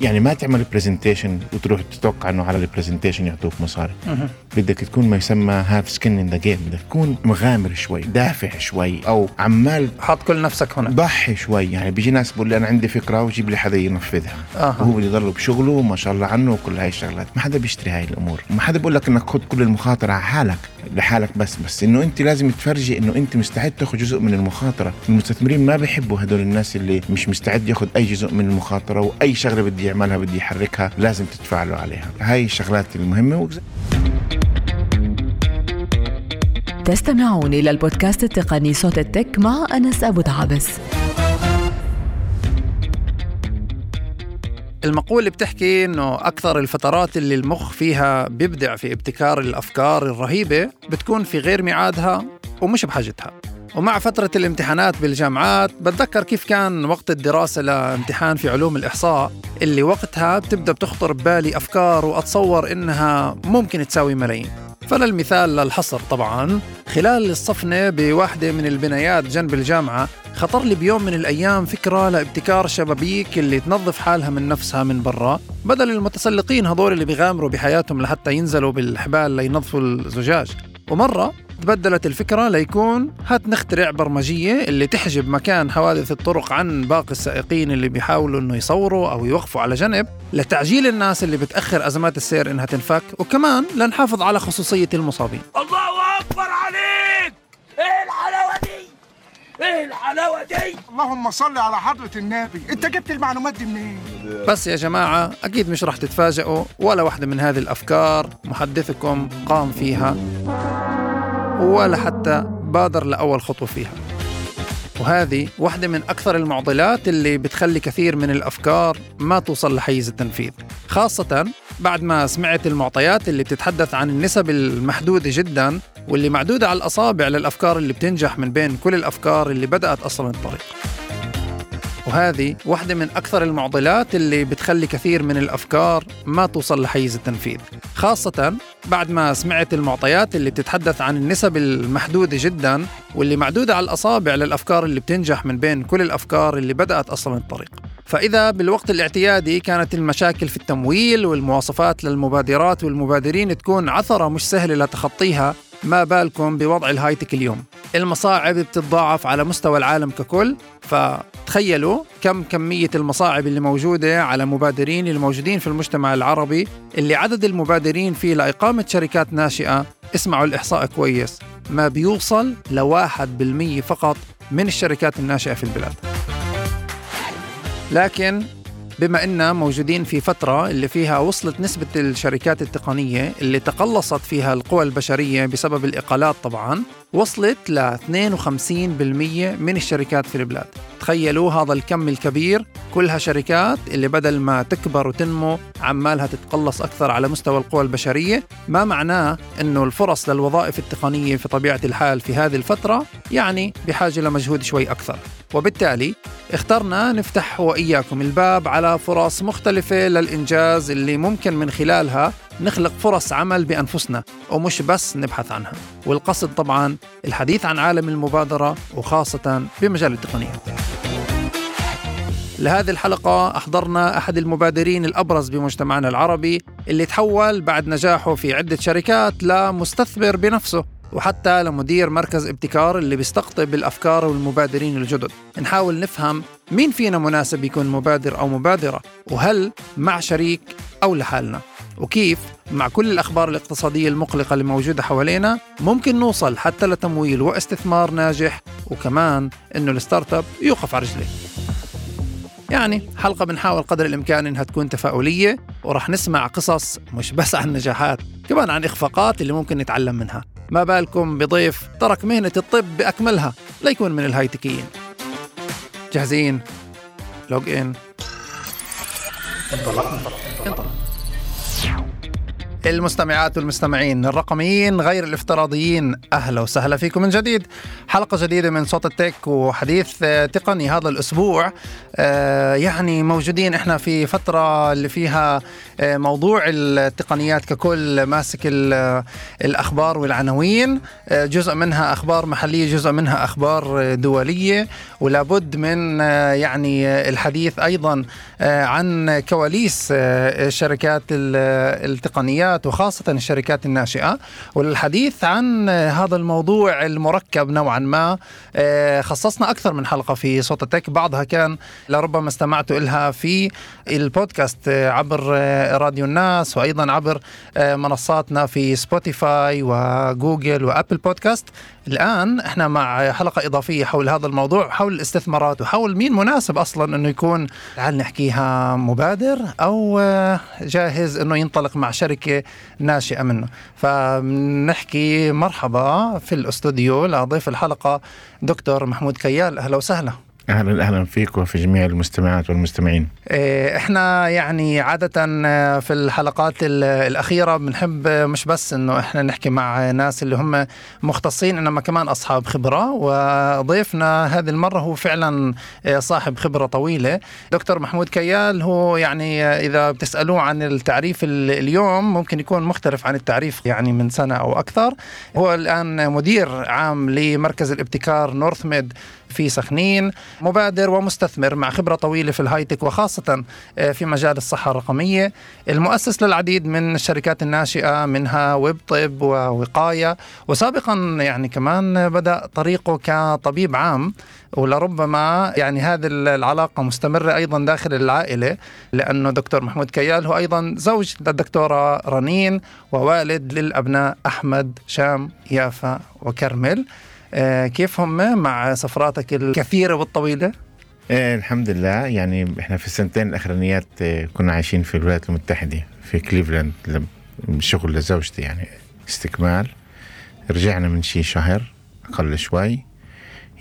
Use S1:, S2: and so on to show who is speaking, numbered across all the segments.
S1: يعني ما تعمل presentation وتروح تتوقع إنه على ال presentation يعطوك مصاري. بدك تكون ما يسمى have skin in the game بدك تكون مغامر شوي دافع شوي أو عمال
S2: حاط كل نفسك هنا.
S1: ضحي شوي. يعني بيجي ناس بقول لي أنا عندي فكرة وجيب لي حدا ينفذها.
S2: آه.
S1: وهو بده يضل بشغله ما شاء الله عنه وكل هاي الشغلات. ما حدا بيشتري هاي الأمور. ما حدا بقول لك إنك خد كل المخاطرة على حالك. لحالك بس بس إنه أنت لازم تفرجي إنه أنت مستعد تاخذ جزء من المخاطرة. المستثمرين ما بيحبوا هدول الناس اللي مش مستعد ياخذ أي جزء من المخاطرة وأي شغلة بدي يعملها بدي يحركها لازم تدفع له عليها. هاي الشغلات المهمة
S3: تستمعون إلى البودكاست التقني صوت التك مع أنس أبو دعابس
S2: المقولة بتحكي إنه أكثر الفترات اللي المخ فيها بيبدع في ابتكار الأفكار الرهيبة بتكون في غير ميعادها ومش بحاجتها. ومع فترة الامتحانات بالجامعات بتذكر كيف كان وقت الدراسة لامتحان في علوم الإحصاء؟ اللي وقتها بتبدأ بتخطر ببالي أفكار وأتصور إنها ممكن تساوي ملايين. فللمثال للحصر طبعا. خلال الصفنة بواحدة من البنايات جنب الجامعة خطر لي بيوم من الأيام فكرة لابتكار شبابيك اللي تنظف حالها من نفسها من برا. بدل المتسلقين هذول اللي بيغامروا بحياتهم لحتى ينزلوا بالحبال لينظفوا الزجاج. ومرة تبدلت الفكرة ليكون هات نخترع برمجية اللي تحجب مكان حوادث الطرق عن باقي السائقين اللي بيحاولوا إنه يصوروا أو يوقفوا على جنب لتعجيل الناس اللي بتأخر أزمات السير إنها تنفك وكمان لنحافظ على خصوصية المصابين.
S4: الله أكبر عليك! إيه الحلاوة دي؟ إيه الحلاوة دي؟
S5: اللهم صل على حضرة النبي. أنت جبت المعلومات دي منين؟
S2: بس يا جماعة أكيد مش رح تتفاجئوا ولا واحدة من هذه الأفكار محدثكم قام فيها. ولا حتى بادر لأول خطوة فيها. وهذه واحدة من أكثر المعضلات اللي بتخلي كثير من الأفكار ما توصل لحيز التنفيذ خاصة بعد ما سمعت المعطيات اللي بتتحدث عن النسب المحدودة جدا واللي معدودة على الأصابع للأفكار اللي بتنجح من بين كل الأفكار اللي بدأت أصلا الطريق. وهذه واحدة من أكثر المعضلات اللي بتخلي كثير من الأفكار ما توصل لحيز التنفيذ. خاصة بعد ما سمعت المعطيات اللي بتتحدث عن النسب المحدودة جدا واللي معدودة على الأصابع للأفكار اللي بتنجح من بين كل الأفكار اللي بدأت أصلا الطريق. فإذا بالوقت الاعتيادي كانت المشاكل في التمويل والمواصفات للمبادرات والمبادرين تكون عثرة مش سهلة لتخطيها ما بالكم بوضع الهايتك اليوم؟ المصاعب بتتضاعف على مستوى العالم ككل فتخيلوا كم كمية المصاعب اللي موجودة على مبادرين الموجودين في المجتمع العربي اللي عدد المبادرين فيه لإقامة شركات ناشئة. اسمعوا الإحصاء كويس. ما بيوصل لواحد بالمية فقط من الشركات الناشئة في البلاد. لكن بما أننا موجودين في فترة اللي فيها وصلت نسبة الشركات التقنية اللي تقلصت فيها القوى البشرية بسبب الإقالات طبعا وصلت ل 52% من الشركات في البلاد. تخيلوا هذا الكم الكبير كلها شركات اللي بدل ما تكبر وتنمو عمالها تتقلص أكثر على مستوى القوى البشرية. ما معناه أنه الفرص للوظائف التقنية في طبيعة الحال في هذه الفترة يعني بحاجة لمجهود شوي أكثر. وبالتالي اخترنا نفتح وإياكم الباب على فرص مختلفة للإنجاز اللي ممكن من خلالها نخلق فرص عمل بأنفسنا ومش بس نبحث عنها. والقصد طبعا الحديث عن عالم المبادرة وخاصة بمجال التقنيات لهذه الحلقة أحضرنا أحد المبادرين الأبرز بمجتمعنا العربي اللي تحول بعد نجاحه في عدة شركات لمستثمر بنفسه وحتى لمدير مركز ابتكار اللي بيستقطب الأفكار والمبادرين الجدد. نحاول نفهم مين فينا مناسب يكون مبادر أو مبادرة وهل مع شريك أو لحالنا. وكيف مع كل الأخبار الاقتصادية المقلقة اللي موجودة حوالينا ممكن نوصل حتى لتمويل واستثمار ناجح وكمان إنه الستارت أب يوقف على رجليه. يعني حلقة بنحاول قدر الإمكان إنها تكون تفاؤلية ورح نسمع قصص مش بس عن نجاحات كمان عن إخفاقات اللي ممكن نتعلم منها. ما بالكم بضيف ترك مهنة الطب بأكملها ليكون من الهايتكيين. جاهزين؟ لوج إن انطلق انطلق المستمعات والمستمعين الرقميين غير الافتراضيين أهلا وسهلا فيكم من جديد. حلقة جديدة من صوت التك وحديث آه، تقني هذا الأسبوع. آه، يعني موجودين إحنا في فترة اللي فيها آه، موضوع التقنيات ككل ماسك ال- الأخبار والعناوين. جزء منها أخبار محلية جزء منها أخبار دولية. ولابد من يعني الحديث أيضا عن كواليس شركات ال- التقنيات وخاصة الشركات الناشئة. وللحديث عن هذا الموضوع المركب نوعا ما آه، خصصنا أكثر من حلقة في صوت التك. بعضها كان لربما استمعتوا لها في البودكاست آه، عبر آه، راديو الناس وأيضا عبر منصاتنا في سبوتيفاي وجوجل وأبل بودكاست. الآن إحنا مع حلقة إضافية حول هذا الموضوع حول الاستثمارات وحول مين مناسب أصلا إنه يكون تعال نحكيها مبادر أو آه، جاهز إنه ينطلق مع شركة ناشئة منه. فنحكي مرحبا في الأستوديو لضيف الحلقة دكتور محمود كيال أهلا وسهلا.
S1: أهلا أهلا فيك وفي جميع المستمعات والمستمعين.
S2: إيه، إحنا يعني عادة آه، في الحلقات ال- الأخيرة بنحب آه، مش بس إنه إحنا نحكي مع ناس اللي هم مختصين إنما كمان أصحاب خبرة. وضيفنا هذه المرة هو فعلا آه، صاحب خبرة طويلة. دكتور محمود كيال هو يعني إذا بتسألوه عن التعريف ال- اليوم ممكن يكون مختلف عن التعريف يعني من سنة أو أكثر. هو الآن مدير عام لمركز الابتكار نورث ميد. في سخنين مبادر ومستثمر مع خبرة طويلة في الهايتك وخاصة آه، في مجال الصحة الرقمية. المؤسس للعديد من الشركات الناشئة منها ويب طب ووقاية. وسابقا يعني كمان بدأ طريقه كطبيب عام. ولربما يعني هذه العلاقة مستمرة أيضا داخل العائلة لأنه دكتور محمود كيال هو أيضا زوج للدكتورة رنين ووالد للأبناء أحمد شام يافا وكرمل. كيف هم مع سفراتك الكثيرة والطويلة؟
S1: إيه الحمد لله. يعني إحنا في السنتين الأخرانيات إيه، كنا عايشين في الولايات المتحدة في كليفلاند شغل لزوجتي يعني استكمال. رجعنا من شي شهر أقل شوي.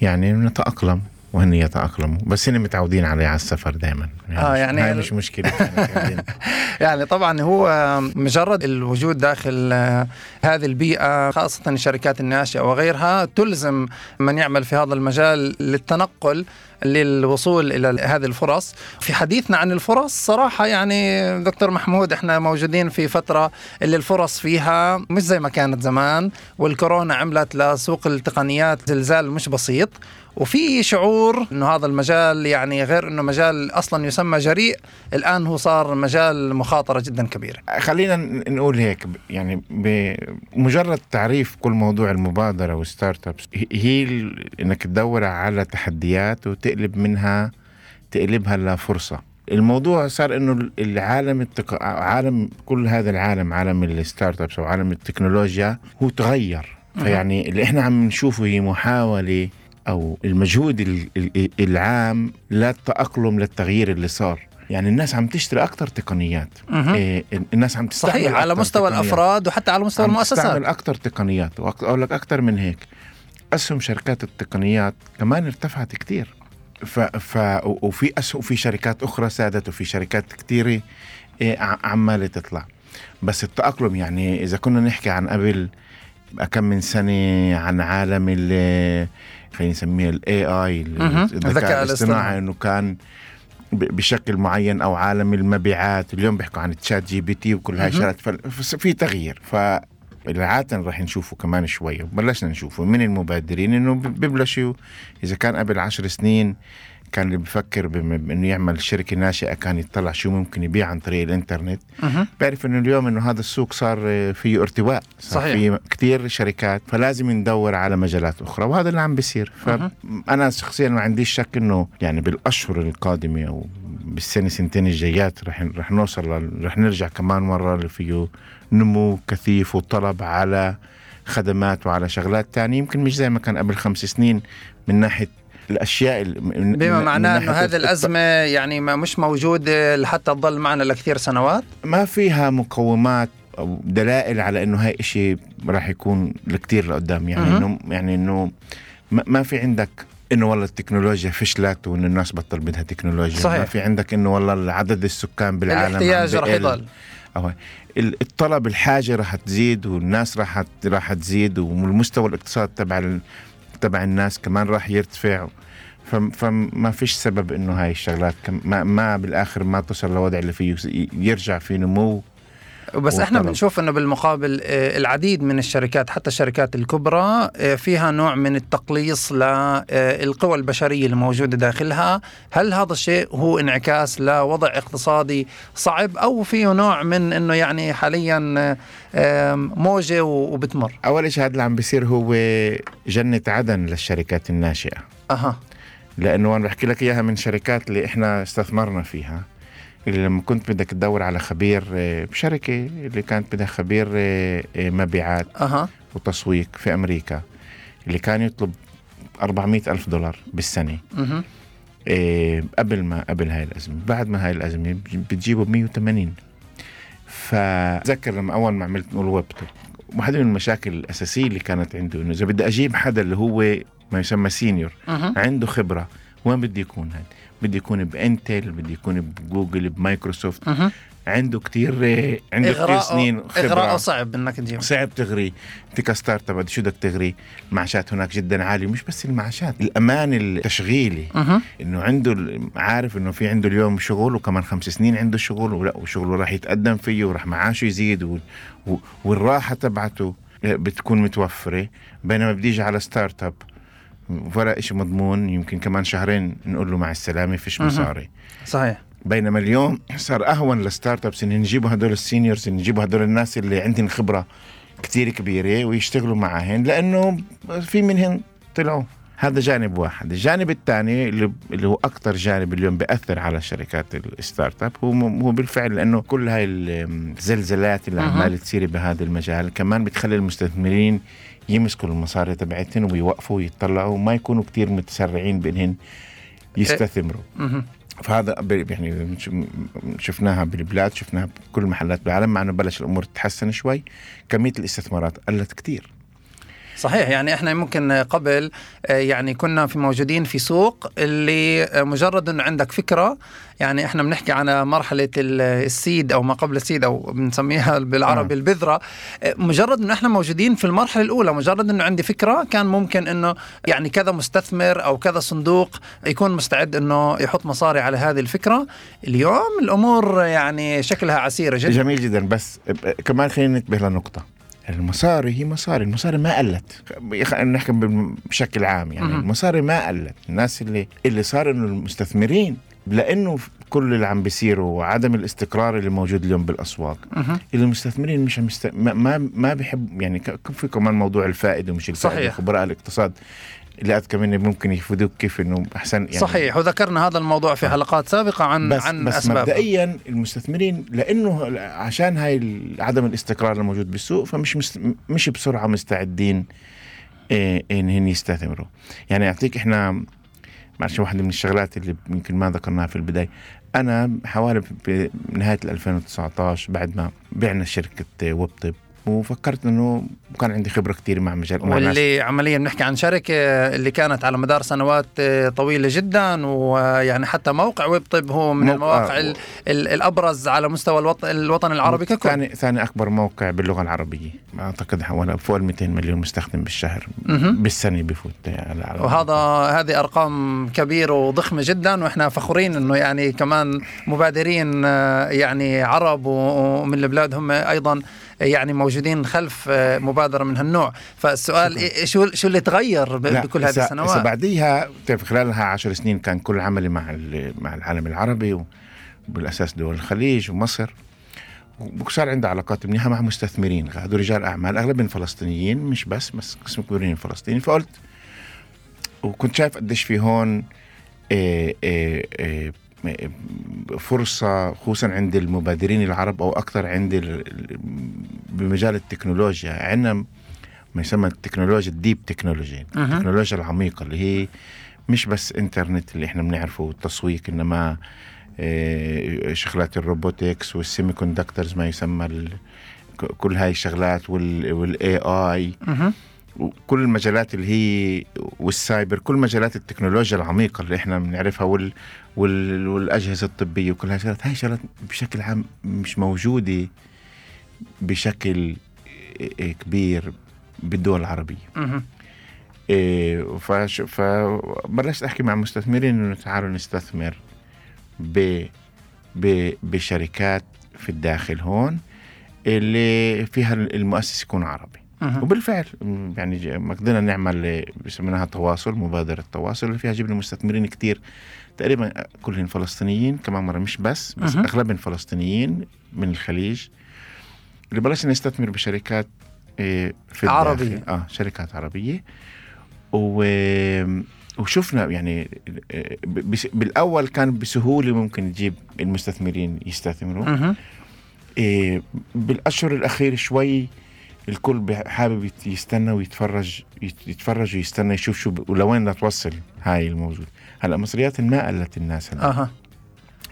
S1: يعني نتأقلم. وهن يتأقلموا. بس هن متعودين علي على السفر دائما
S2: آه، يعني
S1: هاي مش مشكلة. يعني.
S2: يعني طبعا هو مجرد الوجود داخل آه، هذه البيئة خاصة الشركات الناشئة وغيرها تلزم من يعمل في هذا المجال للتنقل للوصول إلى هذه الفرص. في حديثنا عن الفرص صراحة يعني دكتور محمود إحنا موجودين في فترة اللي الفرص فيها مش زي ما كانت زمان والكورونا عملت لسوق التقنيات زلزال مش بسيط. وفي شعور إنه هذا المجال يعني غير إنه مجال أصلا يسمى جريء الآن هو صار مجال مخاطرة جدا كبيرة.
S1: خلينا نقول هيك يعني بمجرد تعريف كل موضوع المبادرة وال startups هي إنك تدور على تحديات وتقلب منها تقلبها لفرصة. الموضوع صار إنه العالم التق... عالم كل هذا العالم عالم ال startups وعالم التكنولوجيا هو تغير. فيعني اللي إحنا عم نشوفه هي محاولة أو المجهود ال- ال- العام للتاقلم للتغيير اللي صار. يعني الناس عم تشتري أكثر تقنيات. إيه الناس عم تستعمل
S2: صحيح على مستوى
S1: تقنيات.
S2: الأفراد وحتى على مستوى المؤسسات
S1: تستعمل أكثر تقنيات. واقول لك أكثر من هيك. أسهم شركات التقنيات كمان ارتفعت كثير ف, ف وفي اسهم في شركات أخرى سادت وفي شركات كثيره إيه، عمالة تطلع. بس التأقلم يعني إذا كنا نحكي عن قبل كم من سنة عن عالم ال خلينا نسميه ال
S2: AI. الذكاء الاصطناعي.
S1: إنه كان بشكل معين أو عالم المبيعات اليوم بيحكوا عن تشات جي بي تي وكل هاي. الشغلات في تغيير ف عادة رح نشوفه كمان شوية بلشنا نشوفه من المبادرين إنه ببلشوا إذا كان قبل عشر سنين كان اللي بفكر بانه يعمل شركة ناشئة كان يطلع شو ممكن يبيع عن طريق الإنترنت
S2: مهم.
S1: بعرف إنه اليوم إنه هذا السوق صار فيه ارتواء صار
S2: صحيح.
S1: فيه كتير شركات فلازم ندور على مجالات أخرى وهذا اللي عم بيصير. فانا شخصيا ما عنديش شك إنه يعني بالأشهر القادمة أو بالسنة سنتين الجايات رح رح نوصل رح نرجع كمان مرة اللي فيه نمو كثيف وطلب على خدمات وعلى شغلات تانية يمكن مش زي ما كان قبل خمس سنين من ناحية الأشياء
S2: بما معناه
S1: إنه
S2: هذه الأزمة يعني ما مش موجوده لحتى تظل معنا لكثير سنوات
S1: ما فيها مقومات أو دلائل على إنه هاي إشي راح يكون لكتير لقدام يعني. انه يعني إنه ما في عندك إنه والله التكنولوجيا فشلت وإن الناس بطل بدها تكنولوجيا
S2: صحيح.
S1: ما في عندك إنه والله عدد السكان بالعالم
S2: الاحتياج رح
S1: بقل.
S2: يضل.
S1: ال- الطلب الحاجة راح تزيد والناس راح راح تزيد والمستوى الاقتصاد تبع تبع الناس كمان راح يرتفع فم- فما فيش سبب إنه هاي الشغلات ما, ما بالآخر ما توصل لوضع اللي فيه يرجع في نمو
S2: بس
S1: إحنا.
S2: بنشوف إنه بالمقابل آه، العديد من الشركات حتى الشركات الكبرى آه، فيها نوع من التقليص للقوى البشرية الموجوده داخلها، هل هذا الشيء هو انعكاس لوضع اقتصادي صعب أو فيه نوع من إنه يعني حاليا آه، موجة وبتمر؟
S1: أول شيء هذا اللي عم بيصير هو جنة عدن للشركات الناشئة
S2: أها
S1: لأنه أنا بحكي لك إياها من شركات اللي إحنا استثمرنا فيها اللي لما كنت بدك تدور على خبير آه، بشركة اللي كانت بدها خبير آه، آه، مبيعات
S2: أها
S1: وتسويق في أمريكا اللي كان يطلب 400 ألف دولار بالسنة. إيه قبل ما قبل هاي الأزمة بعد ما هاي الأزمة بتجيبه ب 180 فذكر لما أول ما عملت نقول ويب واحدة من المشاكل الأساسية اللي كانت عنده إنه إذا بدي أجيب حدا اللي هو ما يسمى senior
S2: مهم.
S1: عنده خبرة وين بدي يكون هذا بدي يكون بإنتل بدي يكون بجوجل بمايكروسوفت. عنده كتير عنده كتير
S2: اغراءه
S1: سنين
S2: اغراءه
S1: خبرة
S2: صعب إنك تجيب
S1: صعب تغري. انت ك startup شو بدك تغري؟ المعاشات هناك جدا عالية مش بس المعاشات الأمان التشغيلي. إنه عنده عارف إنه في عنده اليوم شغل وكمان خمس سنين عنده شغل ولا وشغله راح يتقدم فيه وراح معاشه يزيد و... و... والراحة تبعته بتكون متوفرة. بينما بدي يجي على startup ولا شيء مضمون يمكن كمان شهرين نقول له مع السلامة فيش. مصاري
S2: صحيح
S1: بينما اليوم صار أهون لل startups إن نجيبوا هدول ال seniors إن نجيبوا هدول الناس اللي عندهم خبرة كتير كبيرة ويشتغلوا معهن لأنه في منهن طلعوا هذا جانب واحد الجانب الثاني اللي هو أكثر جانب اليوم بيأثر على شركات ال startup هو هو بالفعل لأنه كل هاي الزلزلات اللي. عمالة تصير بهذا المجال كمان بتخلي المستثمرين يمسكوا المصاري تبعتهم ويوقفوا ويطلعوا. وما يكونوا كتير متسرعين بإنهن يستثمروا.
S2: مهم.
S1: فهذا يعني شفناها بالبلاد شفناها بكل المحلات بالعالم مع إنه بلش الأمور تتحسن شوي. كمية الاستثمارات قلت كتير.
S2: صحيح يعني إحنا ممكن قبل آه، يعني كنا في موجودين في سوق اللي آه، مجرد إنه عندك فكرة يعني إحنا بنحكي على مرحلة ال- السيد أو ما قبل السيد أو بنسميها بالعربي
S1: آه.
S2: البذرة. آه، مجرد إنه إحنا موجودين في المرحلة الأولى مجرد إنه عندي فكرة كان ممكن إنه يعني كذا مستثمر أو كذا صندوق يكون مستعد إنه يحط مصاري على هذه الفكرة. اليوم الأمور يعني شكلها عسيرة جدا.
S1: جميل جدا بس ب- كمان خلينا ننتبه لنقطة. المصاري هي مصاري المصاري ما قلت نحكي بشكل عام يعني. المصاري ما قلت الناس اللي اللي صار إنه المستثمرين لأنه كل اللي عم بيصيروا وعدم الاستقرار اللي موجود اليوم بالأسواق
S2: مهم.
S1: المستثمرين مش عم يست... ما ما, بيحب يعني في كمان موضوع الفائده ومش الفائده
S2: صحيح.
S1: خبراء الاقتصاد اللي اذكى مني ممكن يفيدوك كيف إنه أحسن يعني
S2: صحيح وذكرنا هذا الموضوع في حلقات سابقة عن
S1: بس
S2: عن
S1: بس
S2: أسبابه.
S1: مبدئيا المستثمرين لأنه عشان هاي عدم الاستقرار الموجود بالسوق فمش مست... مش بسرعة مستعدين إيه انهم يستثمروا. يعني أعطيك إحنا معلش واحدة من الشغلات اللي يمكن ما ذكرناها في البداية. أنا حوالي بنهايه 2019 بعد ما بعنا شركة ويب طب وفكرت إنه كان عندي خبرة كثير مع مجال
S2: واللي عمليا بنحكي عن شركة اللي كانت على مدار سنوات آه، طويلة جدا ويعني حتى موقع ويب طب هو من المواقع ال- ال- الأبرز على مستوى الوطن, الوطن العربي ككل.
S1: ثاني ثاني أكبر موقع باللغة العربية. أعتقد حوالي فوق ال 200 مليون مستخدم بالشهر. بالسنة بفوت على على-
S2: وهذا هذه أرقام كبيرة وضخمة جدا وإحنا فخورين إنه يعني كمان مبادرين آه، يعني عرب ومن البلاد هم أيضا يعني موجودين خلف آه، مبادرة من هالنوع. فالسؤال إيه- شو شو اللي تغير بكل هذه السنوات؟
S1: بعديها خلالها عشر سنين كان كل عملي مع مع العالم العربي وبالأساس دول الخليج ومصر. وصار عندي علاقات منيحة مع مستثمرين. هذول رجال أعمال أغلبهم فلسطينيين مش بس بس قسم كبير منهم فلسطيني. فقلت وكنت شايف قديش في هون إيه إيه إيه فرصة خصوصا عند المبادرين العرب أو أكثر عند ال- ال- بمجال التكنولوجيا عندنا ما يسمى التكنولوجيا ال deep
S2: technology.
S1: التكنولوجيا العميقة اللي هي مش بس إنترنت اللي إحنا بنعرفه والتسويق إنما آه، شغلات ال robotics وال semiconductors ما يسمى كل هاي الشغلات وال
S2: AI.
S1: وكل المجالات اللي هي والسايبر كل مجالات التكنولوجيا العميقة اللي إحنا بنعرفها وال والأجهزة الطبية وكل هاي الشغلات هاي شغلات بشكل عام مش موجودة بشكل كبير بالدول
S2: العربية.
S1: إيه فش- فبلشت أحكي مع مستثمرين إنه تعالوا نستثمر ب ب بشركات في الداخل هون اللي فيها المؤسس يكون عربي
S2: مهم.
S1: وبالفعل يعني ما قدرنا نعمل بسميناها تواصل مبادرة تواصل اللي فيها جبنا مستثمرين كتير تقريبا كلهم فلسطينيين كمان مرة مش بس بس
S2: مهم.
S1: أغلبهم فلسطينيين من الخليج اللي بلشنا نستثمر بشركات آه، في الداخل.
S2: عربية.
S1: آه شركات عربية و وشفنا يعني آه، بالأول كان بسهولة ممكن تجيب المستثمرين يستثمروا. إيه بالأشهر الأخير شوي الكل حابب يستنى ويتفرج يت- يتفرج ويستنى يشوف شو. ولوين توصل هاي الموجود هلأ مصريات ما قلت الناس هلا.
S2: أها.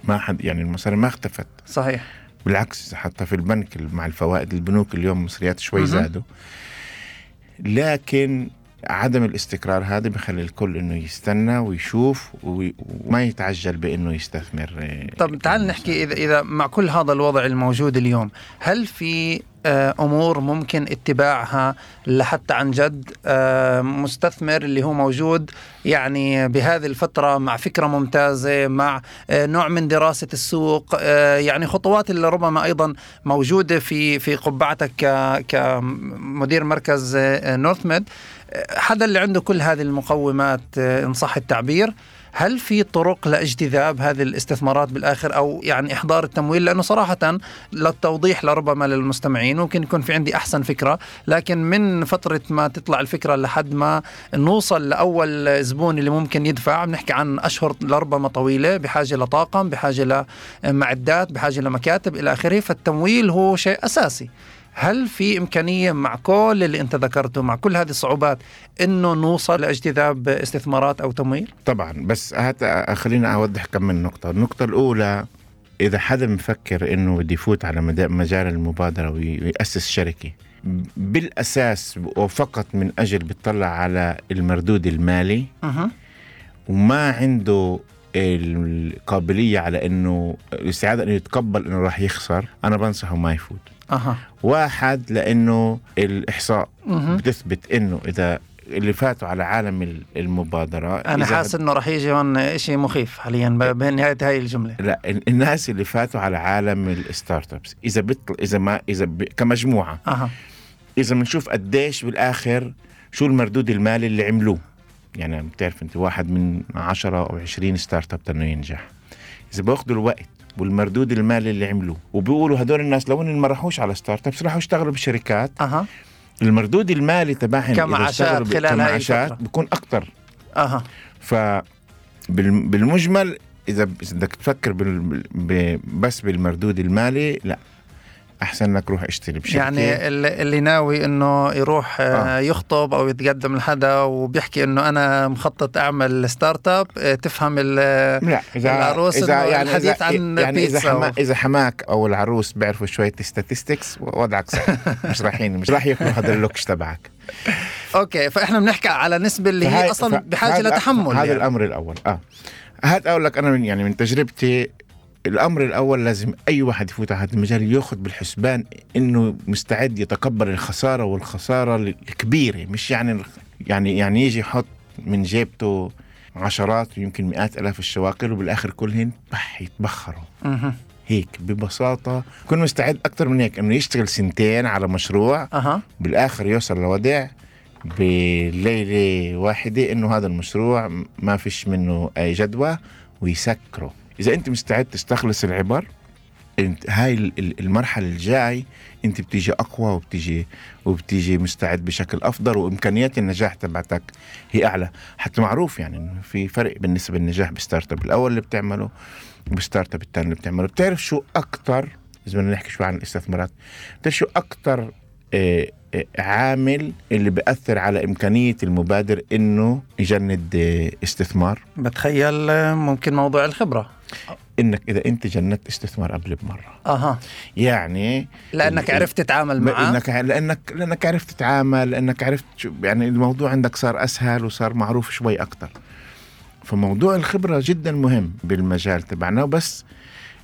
S1: ما حد يعني المصاري ما اختفت.
S2: صحيح.
S1: بالعكس حتى في البنك مع الفوائد البنوك اليوم مصريات شوي. زادوا. لكن عدم الاستقرار هذا بخلي الكل إنه يستنى ويشوف وي- وما يتعجل بإنه يستثمر إيه،
S2: طب تعال نحكي اذا إذا مع كل هذا الوضع الموجود اليوم هل في آه، أمور ممكن اتباعها لحتى عن جد آه، مستثمر اللي هو موجود يعني بهذه الفترة مع فكرة ممتازة مع آه، نوع من دراسة السوق آه، يعني خطوات اللي ربما أيضا موجودة في في قبعتك كمدير مركز آه، نورث ميد. آه، حدا اللي عنده كل هذه المقومات آه، إن صح التعبير. هل في طرق لاجتذاب هذه الاستثمارات بالآخر أو يعني إحضار التمويل؟ لأنه صراحة للتوضيح لربما للمستمعين ممكن يكون في عندي أحسن فكرة لكن من فترة ما تطلع الفكرة لحد ما نوصل لأول زبون اللي ممكن يدفع بنحكي عن أشهر لربما طويلة بحاجة لطاقم بحاجة لمعدات بحاجة لمكاتب إلى آخره فالتمويل هو شيء أساسي. هل في إمكانية مع كل اللي أنت ذكرته مع كل هذه الصعوبات أنه نوصل لاجتذاب استثمارات أو تمويل؟
S1: طبعا بس هات خلينا أوضح كم من نقطة النقطة الأولى إذا حدا مفكر إنه بده يفوت على مجال المبادرة وي- ويأسس شركة بالأساس وفقط من أجل بيطلع على المردود المالي
S2: أها.
S1: وما عنده القابلية على إنه الاستعاده إنه يتقبل إنه راح يخسر أنا بنصحه ما يفوت
S2: أها.
S1: واحد لأنه
S2: الإحصاء.
S1: بتثبت إنه إذا اللي فاتوا على عالم ال- المبادرة
S2: أنا
S1: إذا
S2: حاسس أنه رح يجي هون شيء مخيف حاليا ب- بنهاية هاي الجملة.
S1: لا ال- الناس اللي فاتوا على عالم ال startups إذا بيطل إذا ما إذا ب... كمجموعة
S2: أها.
S1: إذا بنشوف قديش بالآخر شو المردود المالي اللي عملوه. يعني بتعرف أنت واحد من 10 أو 20 startup انه ينجح. إذا باخذوا الوقت والمردود المالي اللي عملوه. وبيقولوا هدول الناس لو إنهم ما راحوش على startups راحوا يشتغلوا بشركات.
S2: أها.
S1: المردود المالي تبعهم
S2: كمعاشات
S1: اشتغلوا
S2: خلال
S1: كمعاشات. بيكون أكثر
S2: أها.
S1: ف بال- بالمجمل إذا بدك تفكر. بس بالمردود المالي لا. أحسن لك روح اشتري بشركة
S2: يعني اللي اللي ناوي إنه يروح آه.
S1: آه.
S2: يخطب أو يتقدم لحدا وبيحكي إنه أنا مخطط أعمل startup آه، تفهم
S1: لا إذا
S2: العروس إنه
S1: يعني
S2: الحديث
S1: إذا
S2: عن
S1: يعني
S2: إذا
S1: بيتزاحما
S2: و-
S1: إذا حماك أو العروس بيعرفوا شوية statistics وضعك صعب مش رايحين مش راح ياكلوا هذا اللوكش تبعك
S2: أوكي فإحنا بنحكي على نسبة اللي هي أصلا
S1: بحاجة
S2: لتحمل
S1: هذا
S2: يعني.
S1: الأمر الأول آه هات أقول لك أنا من يعني من تجربتي الأمر الأول لازم أي واحد يفوت على هذا المجال يأخذ بالحسبان إنه مستعد يتقبل الخسارة والخسارة الكبيرة. مش يعني يعني يعني يجي يحط من جيبته عشرات ويمكن مئات آلاف الشواكل وبالآخر كلهن بح يتبخروا. هيك ببساطة كن مستعد أكثر من هيك إنه يشتغل سنتين على مشروع
S2: أها.
S1: بالآخر يوصل لوضع بليلة واحدة إنه هذا المشروع ما فيش منه أي جدوى ويسكره. إذا أنت مستعد تستخلص العبر أنت هاي ال- ال- المرحلة الجاي أنت بتيجي أقوى وبتيجي وبتيجي مستعد بشكل أفضل وإمكانيات النجاح تبعتك هي أعلى. حتى معروف يعني إنه في فرق بالنسبة للنجاح بال startup الأول اللي بتعمله وبال startup الثاني اللي بتعمله. بتعرف شو أكثر إذا بدنا نحكي شوي عن الاستثمارات بتعرف شو أكثر آه، عامل اللي بيأثر على إمكانية المبادر إنه يجند آه، استثمار.
S2: بتخيل آه، ممكن موضوع الخبرة.
S1: إنك إذا أنت جندت استثمار قبل بمرة.
S2: أها.
S1: يعني لأنك
S2: عرفت تتعامل معاه.
S1: لانك لأنك لأنك عرفت تتعامل لأنك عرفت شو- يعني الموضوع عندك صار أسهل وصار معروف شوي أكثر فموضوع الخبرة جدا مهم بالمجال تبعنا بس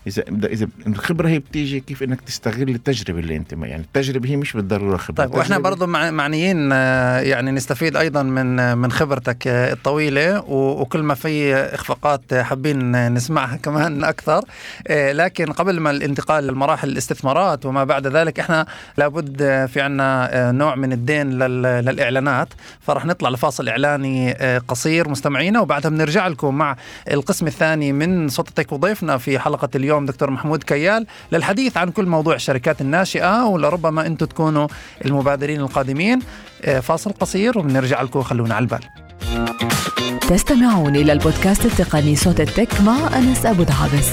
S1: اذا اذا الخبرة هي بتيجي كيف إنك تستغل التجربة اللي أنت ما يعني التجربة هي مش بالضرورة خبرة.
S2: طيب وإحنا مع- معنيين آه، يعني نستفيد أيضا من آه، من خبرتك آه، الطويلة وكل ما في إخفاقات حابين نسمعها كمان أكثر. لكن قبل ما الانتقال لمراحل الاستثمارات وما بعد ذلك إحنا لابد في عنا نوع من الدين لل- للإعلانات. فرح نطلع لفاصل إعلاني قصير مستمعينا وبعدها بنرجع لكم مع القسم الثاني من صوتك وضيفنا في حلقة اليوم. دكتور محمود كيال للحديث عن كل موضوع الشركات الناشئة ولربما أنتم تكونوا المبادرين القادمين. آه، فاصل قصير وبنرجع لكم خلونا على البال.
S3: تستمعون إلى البودكاست التقني صوت التك مع أنس أبو دعابس